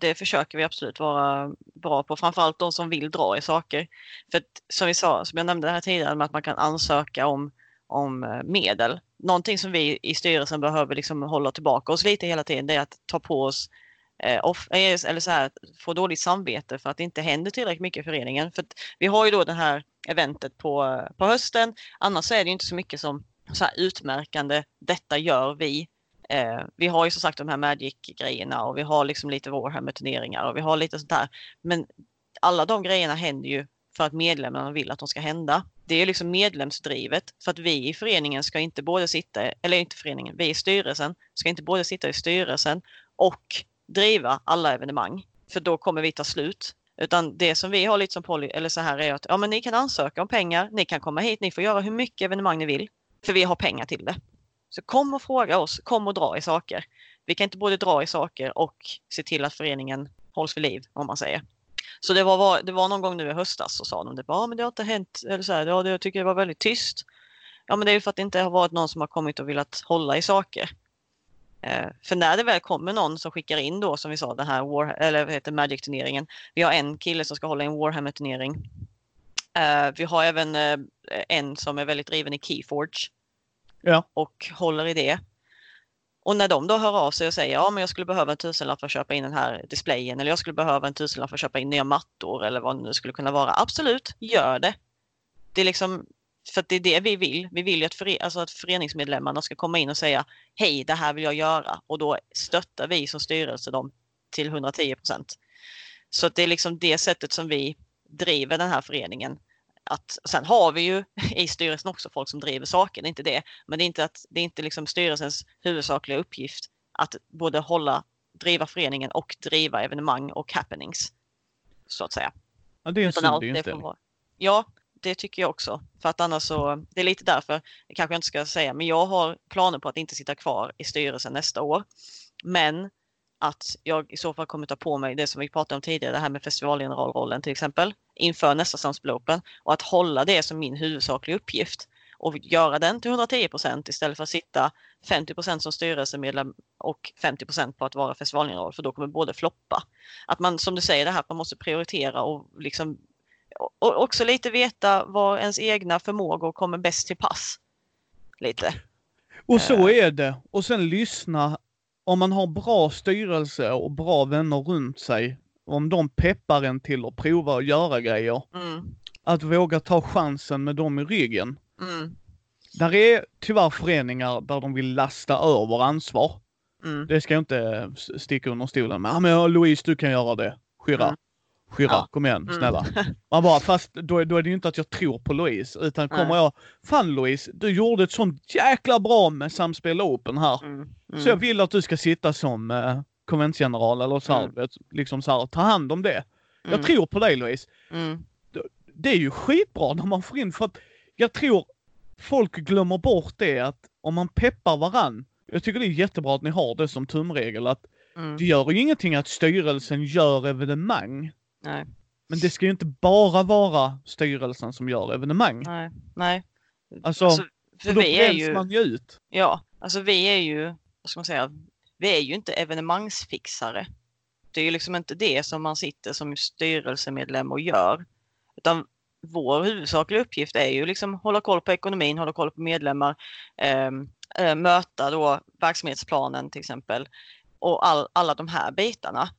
det försöker vi absolut vara bra på. Framförallt de som vill dra i saker. För att, som vi sa, som jag nämnde här tidigare, med att man kan ansöka om, om eh, medel. Någonting som vi i styrelsen behöver liksom hålla tillbaka oss lite hela tiden, det är att ta på oss eh, off, eh, eller så här, få dåligt samvete för att det inte händer tillräckligt mycket i föreningen. För vi har ju då det här eventet på, på hösten. Annars är det inte så mycket som så här utmärkande, detta gör vi. Eh, vi har ju som sagt de här Magic-grejerna och vi har liksom lite Warhammer-turneringar och vi har lite sånt här. Men alla de grejerna händer ju för att medlemmarna vill att de ska hända. Det är liksom medlemsdrivet för att vi i föreningen ska inte både sitta, eller inte föreningen, vi i styrelsen ska inte både sitta i styrelsen och driva alla evenemang. För då kommer vi ta slut. Utan det som vi har lite som poly, eller så här är att ja, men ni kan ansöka om pengar, ni kan komma hit, ni får göra hur mycket evenemang ni vill. För vi har pengar till det. Så kom och fråga oss, kom och dra i saker. Vi kan inte både dra i saker och se till att föreningen hålls vid liv, om man säger. Så det var, det var någon gång nu i höstas så sa de det, ja men det har inte hänt, eller så här, ja, det, jag tycker det var väldigt tyst. Ja, men det är ju för att det inte har varit någon som har kommit och velat hålla i saker. Eh, för när det väl kommer någon som skickar in då som vi sa den här War, eller vad heter Magic-turneringen. Vi har en kille som ska hålla i en Warhammer-turnering. Eh, vi har även eh, en som är väldigt driven i Keyforge. Ja. Och håller i det. Och när de då hör av sig och säger ja men jag skulle behöva en tusenlapp för att köpa in den här displayen eller jag skulle behöva en tusenlapp för att köpa in nya mattor eller vad det nu skulle kunna vara. Absolut, gör det. Det är liksom för det är det vi vill. Vi vill ju att, före, alltså att föreningsmedlemmarna ska komma in och säga hej, det här vill jag göra och då stöttar vi som styrelse dem till 110 procent. Så det är liksom det sättet som vi driver den här föreningen. Att, sen har vi ju i styrelsen också folk som driver är inte det. Men det är inte, att, det är inte liksom styrelsens huvudsakliga uppgift att både hålla, driva föreningen och driva evenemang och happenings. Så att säga. Ja, det är en sund inställning. Ja, det tycker jag också. För att annars så, det är lite därför, det kanske jag inte ska säga, men jag har planer på att inte sitta kvar i styrelsen nästa år. Men att jag i så fall kommer ta på mig det som vi pratade om tidigare, det här med festivalgeneralrollen till exempel, inför nästa Samspel Open och att hålla det som min huvudsakliga uppgift och göra den till 110 procent istället för att sitta 50 procent som styrelsemedlem och 50 procent på att vara festivalgeneral för då kommer både floppa. Att man som du säger det här, man måste prioritera och liksom och också lite veta var ens egna förmågor kommer bäst till pass. Lite. Och så eh. är det. Och sen lyssna. Om man har bra styrelse och bra vänner runt sig, om de peppar en till att prova att göra grejer. Mm. Att våga ta chansen med dem i ryggen. Mm. Där är tyvärr föreningar där de vill lasta över ansvar. Mm. Det ska jag inte sticka under stolen med. Ja, men Louise, du kan göra det. Skyrra. Skyrra, ja. kom igen, mm. snälla. Mm. [LAUGHS] Man bara, fast då, då är det ju inte att jag tror på Louise, utan kommer Nej. jag, fan Louise, du gjorde ett sånt jäkla bra med Samspel Open här. Mm. Mm. Så jag vill att du ska sitta som eh, konventsgeneral eller så här, mm. liksom så här, ta hand om det. Jag mm. tror på dig Louise. Det är ju skitbra när man får in, för att jag tror folk glömmer bort det att om man peppar varann, jag tycker det är jättebra att ni har det som tumregel att det gör ju ingenting att styrelsen gör evenemang. Nej. Men det ska ju inte bara vara styrelsen som gör evenemang. Nej, nej. Alltså, alltså för då vi är ju, man ju ut. Ja, alltså vi är ju, vad ska man säga, vi är ju inte evenemangsfixare. Det är ju liksom inte det som man sitter som styrelsemedlem och gör. Utan vår huvudsakliga uppgift är ju liksom hålla koll på ekonomin, hålla koll på medlemmar, eh, möta då verksamhetsplanen till exempel och all, alla de här bitarna.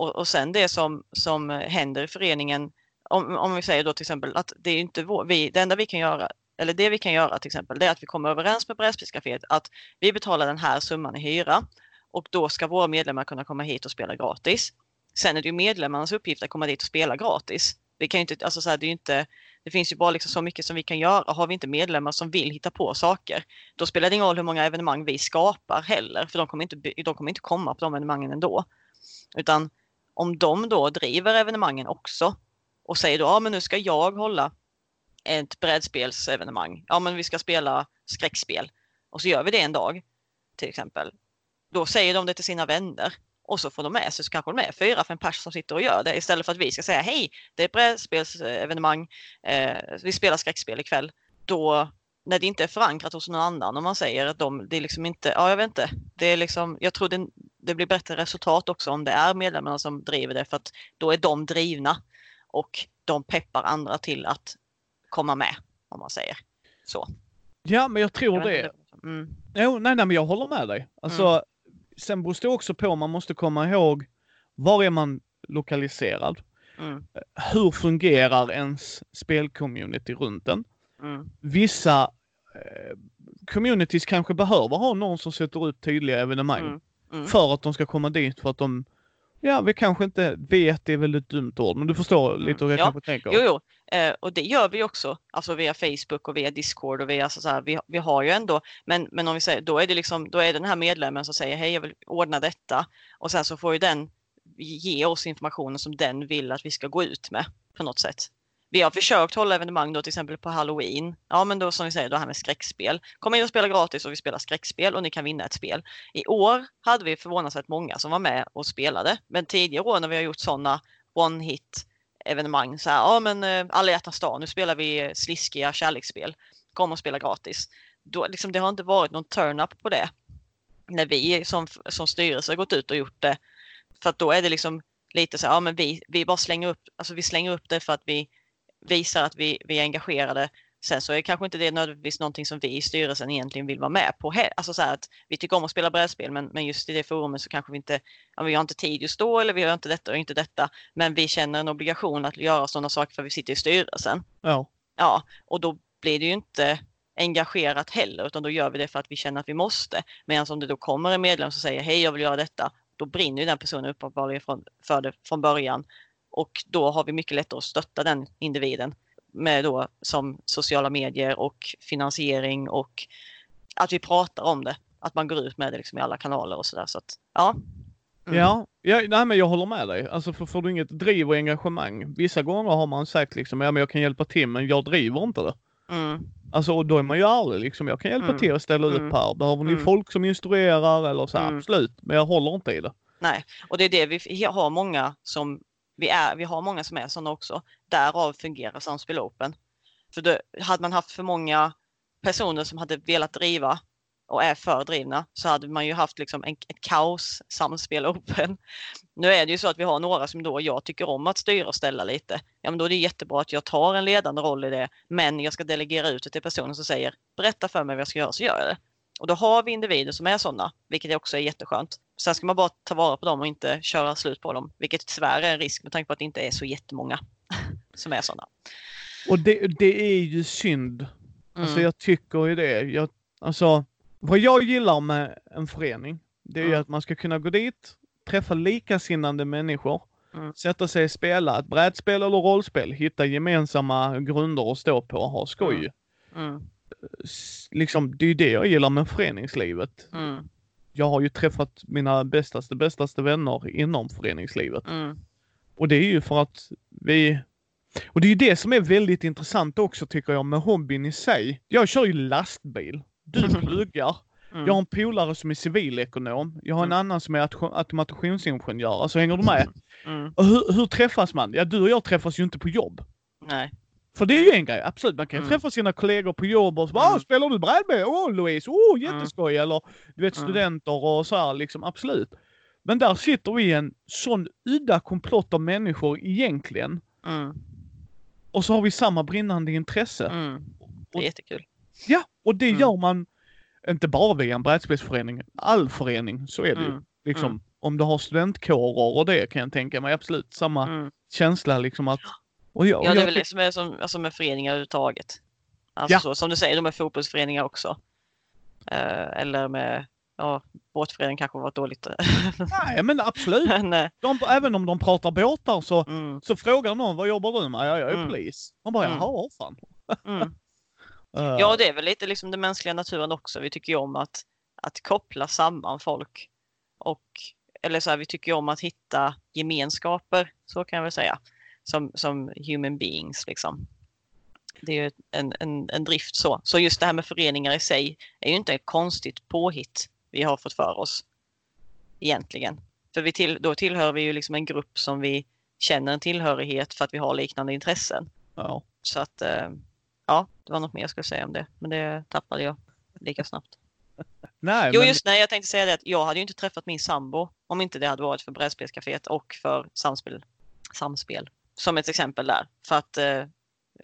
Och, och sen det som, som händer i föreningen, om, om vi säger då till exempel att det är inte vår, vi, det enda vi kan göra, eller det vi kan göra till exempel, det är att vi kommer överens med brädspelscaféet att vi betalar den här summan i hyra och då ska våra medlemmar kunna komma hit och spela gratis. Sen är det ju medlemmarnas uppgift att komma dit och spela gratis. Vi kan inte, alltså så här, det, är inte, det finns ju bara liksom så mycket som vi kan göra. Har vi inte medlemmar som vill hitta på saker, då spelar det ingen roll hur många evenemang vi skapar heller, för de kommer inte, de kommer inte komma på de evenemangen ändå. Utan om de då driver evenemangen också och säger då, ja men nu ska jag hålla ett brädspelsevenemang. Ja men vi ska spela skräckspel och så gör vi det en dag till exempel. Då säger de det till sina vänner och så får de med sig så kanske de är fyra, fem personer som sitter och gör det istället för att vi ska säga hej, det är ett brädspelsevenemang, eh, vi spelar skräckspel ikväll. Då när det inte är förankrat hos någon annan om man säger att de, det är liksom inte, ja jag vet inte, det är liksom, jag tror det, det blir bättre resultat också om det är medlemmarna som driver det för att då är de drivna och de peppar andra till att komma med om man säger så. Ja, men jag tror jag det. Mm. Jo, nej, nej, men jag håller med dig. Alltså, mm. sen beror det också på, man måste komma ihåg, var är man lokaliserad? Mm. Hur fungerar ens spelcommunity runt den? Mm. Vissa eh, communities kanske behöver ha någon som sätter ut tydliga evenemang. Mm. Mm. För att de ska komma dit för att de, ja vi kanske inte vet, det är väl ett dumt ord, men du förstår mm. lite hur jag ja. kanske tänker. Jo, jo. Eh, och det gör vi också, alltså via Facebook och via Discord och via alltså så här, vi, vi har ju ändå, men, men om vi säger, då är det liksom, då är det den här medlemmen som säger hej jag vill ordna detta och sen så får ju den ge oss informationen som den vill att vi ska gå ut med på något sätt. Vi har försökt hålla evenemang då till exempel på halloween. Ja men då som vi säger, det här med skräckspel. Kom in och spela gratis och vi spelar skräckspel och ni kan vinna ett spel. I år hade vi förvånansvärt många som var med och spelade. Men tidigare år när vi har gjort sådana one hit evenemang så här, ja men eh, alla hjärtans dag, nu spelar vi eh, sliskiga kärleksspel. kom och spela gratis. Då, liksom, det har inte varit någon turn-up på det. När vi som, som styrelse har gått ut och gjort det. För att då är det liksom lite så här, ja men vi, vi bara slänger upp, alltså vi slänger upp det för att vi visar att vi, vi är engagerade. Sen så är kanske inte det nödvändigtvis någonting som vi i styrelsen egentligen vill vara med på. Alltså så att vi tycker om att spela brädspel men, men just i det forumet så kanske vi inte, ja, vi har inte tid just då eller vi har inte detta och inte detta. Men vi känner en obligation att göra sådana saker för vi sitter i styrelsen. Ja. Ja, och då blir det ju inte engagerat heller utan då gör vi det för att vi känner att vi måste. Medan om det då kommer en medlem som säger hej jag vill göra detta då brinner ju den personen uppenbarligen för det från början. Och då har vi mycket lättare att stötta den individen med då som sociala medier och finansiering och att vi pratar om det. Att man går ut med det liksom i alla kanaler och sådär. Så att, ja. Mm. Ja, ja nej, men jag håller med dig. Alltså för får du inget driv och engagemang. Vissa gånger har man sagt liksom, ja men jag kan hjälpa till men jag driver inte det. Mm. Alltså och då är man ju ärlig liksom. Jag kan hjälpa mm. till att ställa upp mm. här. Behöver ni mm. folk som instruerar eller så mm. absolut. Men jag håller inte i det. Nej, och det är det vi har många som vi, är, vi har många som är sådana också. Därav fungerar Samspel Open. För då, hade man haft för många personer som hade velat driva och är fördrivna så hade man ju haft liksom en, ett kaos samspel open. Nu är det ju så att vi har några som då jag tycker om att styra och ställa lite. Ja men då är det jättebra att jag tar en ledande roll i det men jag ska delegera ut det till personen som säger berätta för mig vad jag ska göra så gör jag det. Och då har vi individer som är sådana, vilket också är jätteskönt. Sen ska man bara ta vara på dem och inte köra slut på dem, vilket tyvärr är en risk med tanke på att det inte är så jättemånga [LAUGHS] som är sådana. Och det, det är ju synd. Alltså, mm. Alltså jag tycker ju det. Jag, alltså, vad jag gillar med en förening, det är mm. ju att man ska kunna gå dit, träffa likasinnande människor, mm. sätta sig och spela ett brädspel eller rollspel, hitta gemensamma grunder att stå på och ha skoj. Mm. Liksom, det är ju det jag gillar med föreningslivet. Mm. Jag har ju träffat mina bästaste, bästaste vänner inom föreningslivet. Mm. Och det är ju för att vi och det är ju det som är väldigt intressant också tycker jag med hobbyn i sig. Jag kör ju lastbil. Du [LAUGHS] pluggar. Mm. Jag har en polare som är civilekonom. Jag har en mm. annan som är automationsingenjör. Alltså hänger du med? Mm. Och hur, hur, träffas man? Ja, du och jag träffas ju inte på jobb. Nej. För det är ju en grej, absolut. Man kan mm. träffa sina kollegor på jobb och så bara, mm. spelar du brädspel? Åh oh, Louise, åh oh, jätteskoj! Mm. Eller du vet studenter och så här liksom, absolut. Men där sitter vi i en sån udda komplott av människor egentligen. Mm. Och så har vi samma brinnande intresse. Mm. Det är jättekul. Ja, och det mm. gör man inte bara via en brädspelsförening, all förening, så är det mm. ju. Liksom, mm. Om du har studentkårer och det kan jag tänka mig absolut samma mm. känsla liksom att... Och jag, och ja, det är väl det som är som, alltså med föreningar överhuvudtaget. Alltså ja. så, som du säger, de är fotbollsföreningar också. Uh, eller med ja, båtförening kanske var dåligt. [LAUGHS] Nej, men absolut. men, eh, de, även om de pratar båtar så, mm. så frågar någon vad jobbar du med? Ja, jag är mm. polis. Man bara, mm. jaha, fan. mm. [LAUGHS] Ja, det är väl lite liksom den mänskliga naturen också. Vi tycker ju om att, att koppla samman folk. Och, eller så här, vi tycker ju om att hitta gemenskaper, så kan jag väl säga. Som, som human beings liksom. Det är ju en, en, en drift så. Så just det här med föreningar i sig är ju inte ett konstigt påhitt vi har fått för oss. Egentligen. För vi till, då tillhör vi ju liksom en grupp som vi känner en tillhörighet för att vi har liknande intressen. Ja. Så att, eh, ja, det var något mer jag skulle säga om det. Men det tappade jag lika snabbt. [LAUGHS] Nej, jo, men... just nej, jag tänkte säga det att jag hade ju inte träffat min sambo om inte det hade varit för brädspelscaféet och för samspel. samspel. Som ett exempel där. För att eh,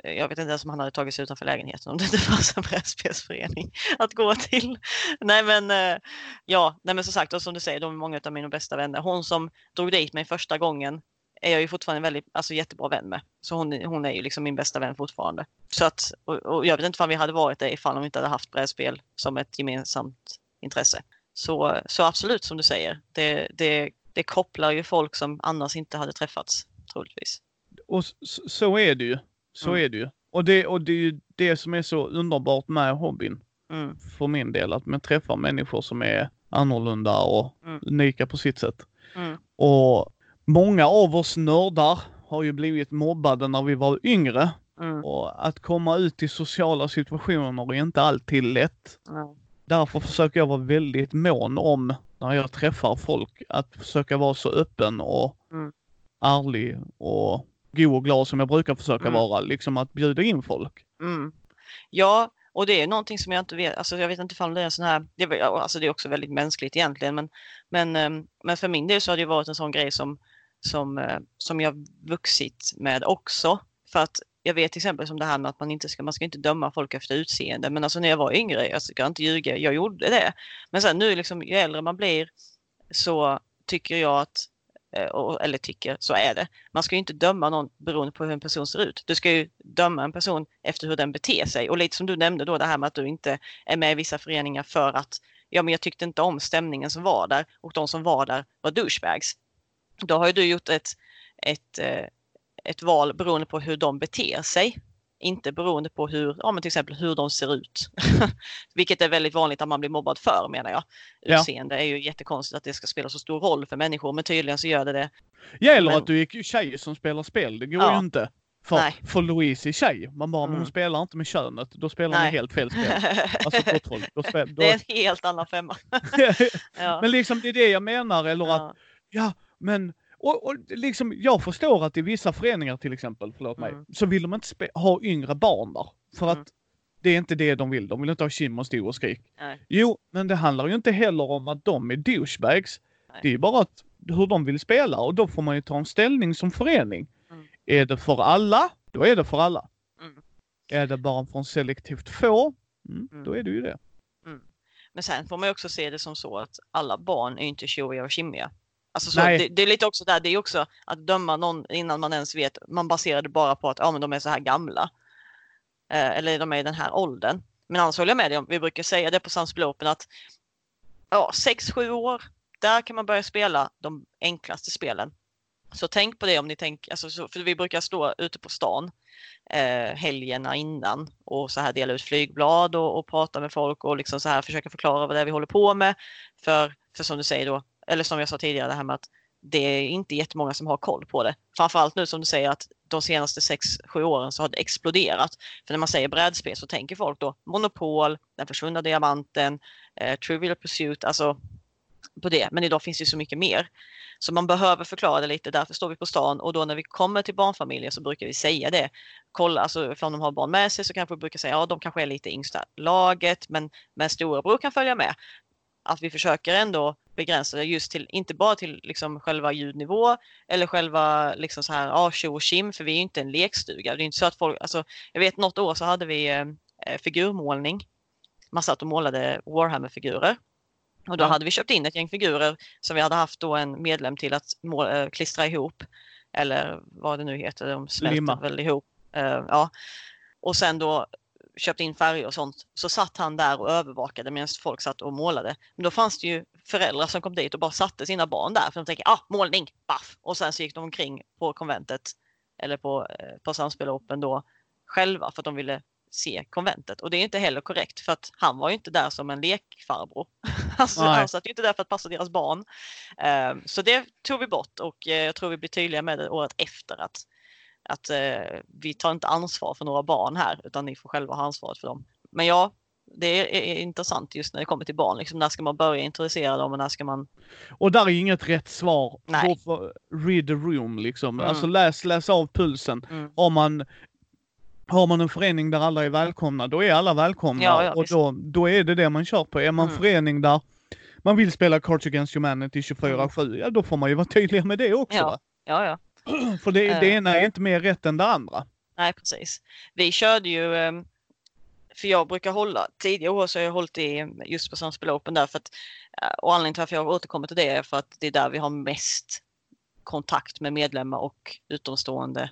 jag vet inte ens om han hade tagit sig utanför lägenheten om det inte [LAUGHS] fanns en brädspelsförening att gå till. Nej men eh, ja, nej men som sagt, och som du säger, de är många av mina bästa vänner. Hon som drog dit mig första gången är jag ju fortfarande en väldigt, alltså jättebra vän med. Så hon, hon är ju liksom min bästa vän fortfarande. Så att, och, och jag vet inte om vi hade varit det ifall vi inte hade haft brädspel som ett gemensamt intresse. Så, så absolut som du säger, det, det, det kopplar ju folk som annars inte hade träffats troligtvis. Och så är det ju. Så mm. är det ju. Och det, och det är ju det som är så underbart med hobbyn. Mm. För min del, att man träffar människor som är annorlunda och mm. unika på sitt sätt. Mm. Och många av oss nördar har ju blivit mobbade när vi var yngre. Mm. Och att komma ut i sociala situationer är inte alltid lätt. Därför försöker jag vara väldigt mån om, när jag träffar folk, att försöka vara så öppen och mm. ärlig och god och glad som jag brukar försöka mm. vara, liksom att bjuda in folk. Mm. Ja, Och det är någonting som jag inte vet, alltså jag vet inte om det är en sån här, det, alltså det är också väldigt mänskligt egentligen, men, men, ehm, men för min del så har det varit en sån grej som, som, eh, som jag vuxit med också. För att jag vet till exempel som det här med att man inte ska, man ska inte döma folk efter utseende. Men alltså när jag var yngre, jag ska inte ljuga, jag gjorde det. Men sen nu liksom, ju äldre man blir så tycker jag att, Eh, eller tycker, så är det. Man ska ju inte döma någon beroende på hur en person ser ut. Du ska ju döma en person efter hur den beter sig. Och lite som du nämnde då det här med att du inte är med i vissa föreningar för att ja, men jag tyckte inte om stämningen som var där och de som var där var douchebags. Då har ju du gjort ett, ett, eh, ett val beroende på hur de beter sig. Inte beroende på hur, ja, men till exempel hur de ser ut. [LAUGHS] Vilket är väldigt vanligt att man blir mobbad för menar jag. Utseende ja. är ju jättekonstigt att det ska spela så stor roll för människor men tydligen så gör det det. Ja eller men... att du är tjej som spelar spel, det går ja. ju inte. För, för Louise är tjej. Man bara, mm. hon spelar inte med könet. Då spelar man helt fel spel. [LAUGHS] Alltså fotboll. Då spel, då... Det är en helt annan femma. [LAUGHS] ja. Men liksom det är det jag menar. Eller att, ja men och, och liksom, jag förstår att i vissa föreningar till exempel, förlåt mig, mm. så vill de inte ha yngre barn där. För mm. att det är inte det de vill. De vill inte ha kim och stor och skrik. Nej. Jo, men det handlar ju inte heller om att de är douchebags. Nej. Det är bara att, hur de vill spela och då får man ju ta en ställning som förening. Mm. Är det för alla, då är det för alla. Mm. Är det bara från selektivt få, mm, mm. då är det ju det. Mm. Men sen får man ju också se det som så att alla barn är inte tjoiga och kimmiga. Alltså så, det, det, är lite också där, det är också att döma någon innan man ens vet, man baserar det bara på att ja, men de är så här gamla. Eh, eller de är i den här åldern. Men annars håller jag med dig om, vi brukar säga det på Samspel Open att ja, 6-7 år, där kan man börja spela de enklaste spelen. Så tänk på det om ni tänker, alltså, för vi brukar stå ute på stan eh, helgerna innan och så här dela ut flygblad och, och prata med folk och liksom så här försöka förklara vad det är vi håller på med. För, för som du säger då, eller som jag sa tidigare, det här med att det är inte jättemånga som har koll på det. Framförallt nu som du säger att de senaste 6-7 åren så har det exploderat. För när man säger brädspel så tänker folk då Monopol, Den försvunna diamanten, eh, Trivial Pursuit, alltså på det. Men idag finns det så mycket mer. Så man behöver förklara det lite, därför står vi på stan och då när vi kommer till barnfamiljer så brukar vi säga det. Kolla, alltså om de har barn med sig så kanske vi brukar säga ja de kanske är lite yngsta laget men, men storebror kan följa med att vi försöker ändå begränsa det just till, inte bara till liksom själva ljudnivå eller själva liksom så här, ja, tjo och kim, för vi är ju inte en lekstuga. Det är inte så att folk, alltså, jag vet något år så hade vi eh, eh figurmålning. Man satt och målade Warhammer-figurer. Och då ja. hade vi köpt in ett gäng figurer som vi hade haft då en medlem till att måla, äh, klistra ihop. Eller vad det nu heter, de smälter väl ihop. Uh, ja. Och sen då köpte in färger och sånt, så satt han där och övervakade medan folk satt och målade. Men då fanns det ju föräldrar som kom dit och bara satte sina barn där för de tänkte ah, målning, baff! Och sen så gick de omkring på konventet eller på, eh, på Samspel Open då själva för att de ville se konventet. Och det är inte heller korrekt för att han var ju inte där som en lekfarbror. [LAUGHS] alltså, han satt ju inte där för att passa deras barn. Um, så det tog vi bort och uh, jag tror vi blir tydliga med det året efter att att eh, vi tar inte ansvar för några barn här utan ni får själva ha ansvaret för dem. Men ja, det är, intressant just när det kommer till barn. Liksom, när ska man börja introducera dem och när ska man... Och där är inget rätt svar. Nej. Read the room liksom. Mm. Alltså läs, läs av pulsen. Mm. Har man har man en förening där alla är välkomna, då är alla välkomna. Ja, ja, och då, då är det det man kör på. Är man mm. förening där man vill spela Cards Against Humanity 24-7, mm. ja då får man ju vara tydlig med det också. Ja, ja. ja. [CLEARS THROAT] För det, det ena är inte mer rätt än det andra. Nej, precis. Vi körde ju, ehm, för jag brukar hålla, tidigare år så har jag hållit i just på Samspel Open där för att, eh, och anledningen till varför jag återkommer till det är för att det är där vi har mest kontakt med medlemmar och utomstående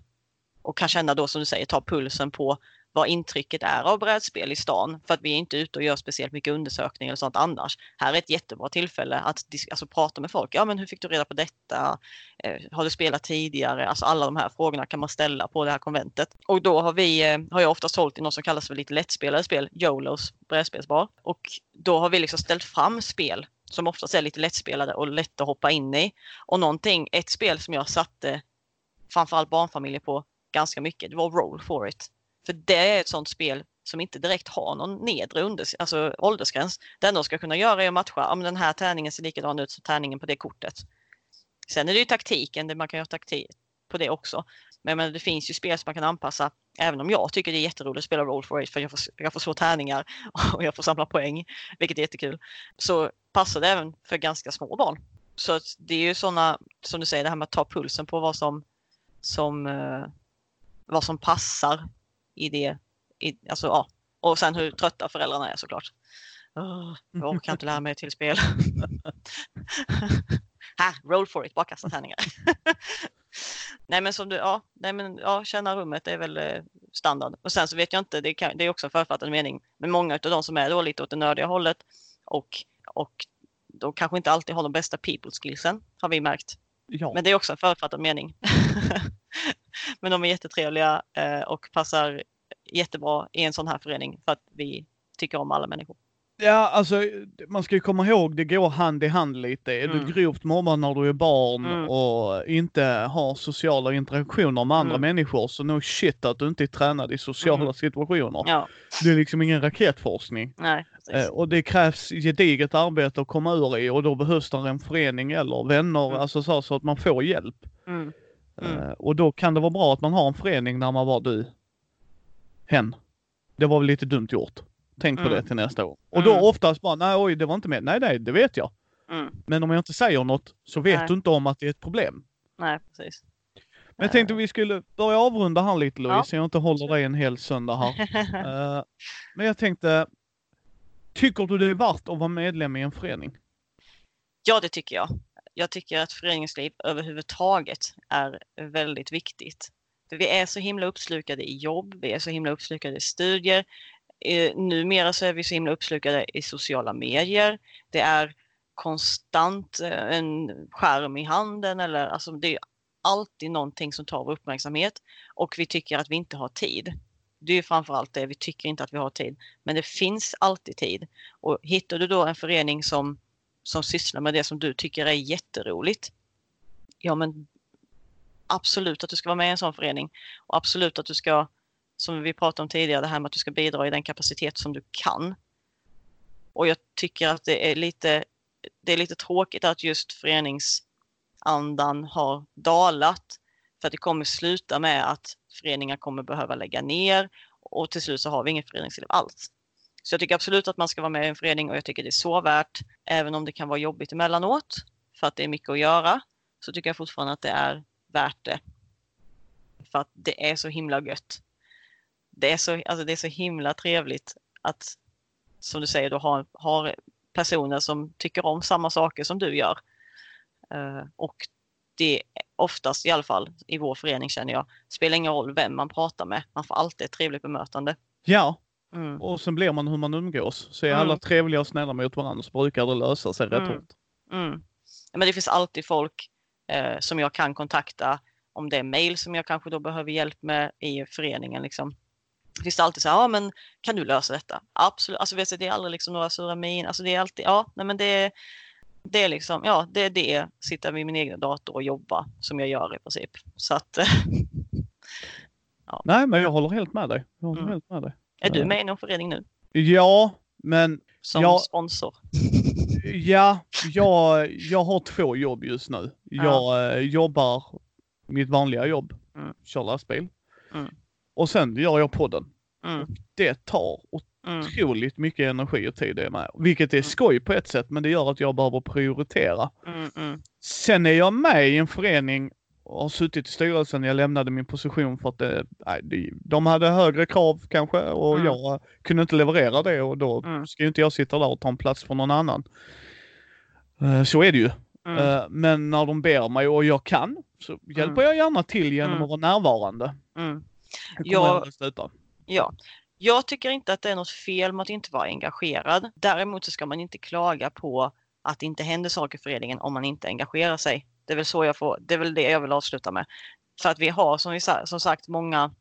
och kan känna då som du säger, ta pulsen på vad intrycket är av brädspel i stan. För att vi är inte ute och gör speciellt mycket undersökningar eller sånt annars. Här är ett jättebra tillfälle att alltså, prata med folk. Ja, men hur fick du reda på detta? Eh, har du spelat tidigare? Alltså alla de här frågorna kan man ställa på det här konventet. Och då har vi, eh, har jag oftast hållit i något som kallas för lite lättspelade spel, Jolos brädspelsbar. Och då har vi liksom ställt fram spel som oftast är lite lättspelade och lätt att hoppa in i. Och någonting, ett spel som jag satte framförallt barnfamiljer på ganska mycket, det var Roll for it. För det är ett sånt spel som inte direkt har någon nedre under, alltså åldersgräns. Det enda de ska kunna göra är att matcha, om den här tärningen ser likadan ut som tärningen på det kortet. Sen är det ju taktiken, man kan göra taktik på det också. Men, men det finns ju spel som man kan anpassa Även om jag tycker det är jätteroligt att spela Roll for Eight för jag får, jag får slå tärningar [LAUGHS] och jag får samla poäng, vilket är jättekul. Så passar det även för ganska små barn. Så det är ju sådana, som du säger, det här med att ta pulsen på vad som, som, eh, vad som passar i det. I, alltså, ja. Och sen hur trötta föräldrarna är såklart. Oh, jag orkar inte lära mig till spel. [LAUGHS] ha, roll for it, bara kasta tärningar. [LAUGHS] nej men som du, ja, nej men ja, känna rummet är väl eh, standard. Och sen så vet jag inte, det, kan, det är också en författad mening, men många av de som är då lite åt det nördiga hållet och, och då kanske inte alltid har de bästa people skillsen, har vi märkt. Ja. Men det är också en författad mening. [LAUGHS] men de är jättetrevliga eh, och passar jättebra i en sån här förening för att vi tycker om alla människor. Ja, alltså man ska ju komma ihåg, det går hand i hand lite. Är mm. du grovt mobbad när du är barn mm. och inte har sociala interaktioner med andra mm. människor, så no shit att du inte är tränad i sociala mm. situationer. Ja. Det är liksom ingen raketforskning. Nej, eh, och det krävs gediget arbete att komma ur i och då behövs det en förening eller vänner, mm. alltså så, så, att man får hjälp. Mm. Eh, och då kan det vara bra att man har en förening där man bara du, hen, det var väl lite dumt gjort. Tänk på mm. det till nästa år. Och då mm. oftast bara, nej oj det var inte med. Nej nej, det vet jag. Mm. Men om jag inte säger något så vet nej. du inte om att det är ett problem. Nej, precis. Men jag tänkte vi skulle börja avrunda här lite Louise, ja. så jag inte håller dig en hel söndag här. uh, [LAUGHS] men jag tänkte, tycker du det är värt att vara medlem i en förening? Ja, det tycker jag. Jag tycker att föreningsliv överhuvudtaget är väldigt viktigt. För vi är så himla uppslukade i jobb, vi är så himla uppslukade i studier, eh, numera så är vi så himla uppslukade i sociala medier. Det är konstant eh, en skärm i handen eller alltså det är alltid någonting som tar vår uppmärksamhet och vi tycker att vi inte har tid. Det är framförallt det, vi tycker inte att vi har tid. Men det finns alltid tid. Och hittar du då en förening som, som sysslar med det som du tycker är jätteroligt, ja men absolut att du ska vara med i en sån förening och absolut att du ska som vi pratade om tidigare, det här med att du ska bidra i den kapacitet som du kan. Och jag tycker att det är lite, det är lite tråkigt att just föreningsandan har dalat. För att det kommer sluta med att föreningar kommer behöva lägga ner och till slut så har vi ingen föreningsliv alls. Så jag tycker absolut att man ska vara med i en förening och jag tycker det är så värt, även om det kan vara jobbigt emellanåt, för att det är mycket att göra, så tycker jag fortfarande att det är värt det. För att det är så himla gött det är så, alltså det är så himla trevligt att, som du säger, du har, har personer som tycker om samma saker som du gör. Uh, och det är oftast, i alla fall i vår förening känner jag, spelar ingen roll vem man pratar med. Man får alltid ett trevligt bemötande. Ja, mm. och sen blir man hur man umgås. Så är mm. alla trevliga och snälla mot varandra så brukar det lösa sig rätt mm. hårt. Mm. Men det finns alltid folk eh, som jag kan kontakta om det är mail som jag kanske då behöver hjälp med i föreningen. Liksom finns det alltid så här, ja men kan du lösa detta? Absolut, alltså vet du, det är aldrig liksom några sura min, alltså det är alltid, ja, nej men det, det är liksom, ja det är det, sitta vid min egen dator och jobba som jag gör i princip. Så att, [LAUGHS] ja. Nej men jag håller helt med dig. Jag håller mm. helt med dig. Är du med i någon förening nu? Ja, men... Som jag, sponsor? [LAUGHS] Ja, jag, jag har två jobb just nu. Jag ja. Eh, jobbar mitt vanliga jobb, mm. kör lastbil. Mm. Och sen gör jag podden. Mm. Det tar mm. otroligt mm. mycket energi och tid det med. Vilket är mm. skoj på ett sätt, men det gör att jag behöver prioritera. Mm, mm. Sen är jag med i en förening och har suttit i styrelsen. Jag lämnade min position för att det, nej, de hade högre krav kanske och jag kunde inte leverera det och då mm. ska ju inte jag sitta där och ta en plats för någon annan. Uh, så är det ju. Uh, men när de ber mig och jag kan så hjälper jag gärna till genom att vara närvarande. Jag, ja, jag tycker inte att det är något fel med att inte vara engagerad. Däremot så ska man inte klaga på att det inte händer saker i föreningen om man inte engagerar sig. Det är väl så jag får, det är väl det jag vill avsluta med. För att vi har som, vi, som sagt många,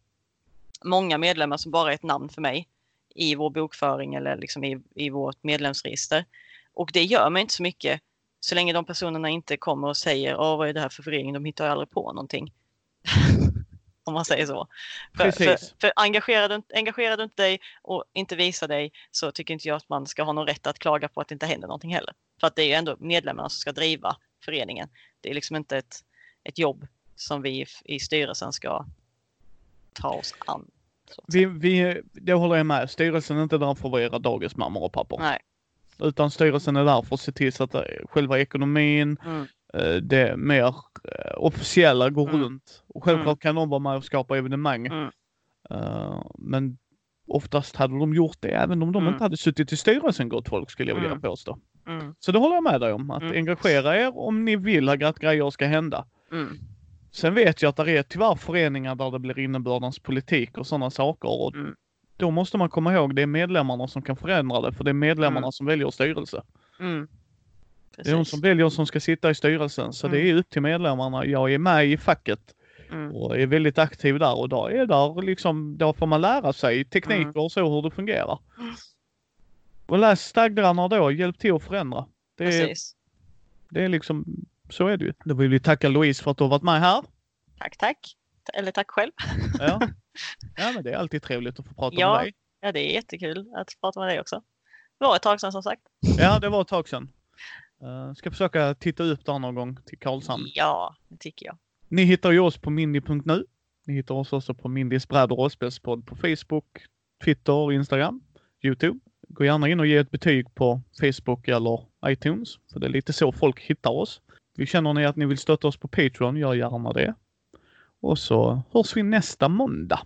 många medlemmar som bara är ett namn för mig i vår bokföring eller liksom i, i vårt medlemsregister. Och det gör mig inte så mycket så länge de personerna inte kommer och säger Åh, vad är det här för förening, de hittar ju aldrig på någonting. [LAUGHS] om man säger så. För, för, för engagerar, du, engagerar du inte dig och inte visar dig så tycker inte jag att man ska ha någon rätt att klaga på att det inte händer någonting heller. För att det är ju ändå medlemmarna som ska driva föreningen. Det är liksom inte ett, ett jobb som vi i styrelsen ska ta oss an. Vi, vi, det håller jag med. Styrelsen är inte där för att vara dagismammor och pappor. Nej. Utan styrelsen är där för att se till så att eh, själva ekonomin, Mm. Eh, det mer eh, officiella går Mm. runt. Och självklart Mm. kan de vara med och skapa evenemang. Mm. Eh, Men oftast hade de gjort det även om de Mm. inte hade suttit i styrelsen gott folk skulle jag vilja Mm. påstå. Mm. Så det håller jag med dig om. Att engagera er om ni vill att grejer ska hända. Sen vet jag att det är tyvärr föreningar där det blir innebördens politik och sådana saker. Och. Då måste man komma ihåg det är medlemmarna som kan förändra det. För det är medlemmarna Mm. som väljer styrelse. Mm. Det är de som väljer som ska sitta i styrelsen. Så Mm. det är upp till medlemmarna. Jag är med i facket Mm. och är väldigt aktiv där. Och då är där liksom, då får man lära sig tekniker Mm. och så hur det fungerar. Mm. Och läs stadgarna då. Hjälp till att förändra. Det är, Precis. det är liksom, så är det ju. Då vill vi tacka Louise för att du har varit med här. Tack, tack. Eller tack själv. Ja, [LAUGHS] ja men det är alltid trevligt att få prata Ja. med dig. Ja, det är jättekul att prata med dig också. Det var ett tag sedan som sagt. Ja, det var ett tag sedan. Uh, ska försöka titta upp där någon gång till Karlshamn. Ja, det tycker jag. Ni hittar ju oss på mindy.nu. Ni hittar oss också på Mindys bräd och rollspelspodd på Facebook, Twitter, Instagram, Youtube. Gå gärna in och ge ett betyg på Facebook eller iTunes, för det är lite så folk hittar oss. Vi känner ni att ni vill stötta oss på Patreon, gör gärna det. Och så hörs vi nästa måndag.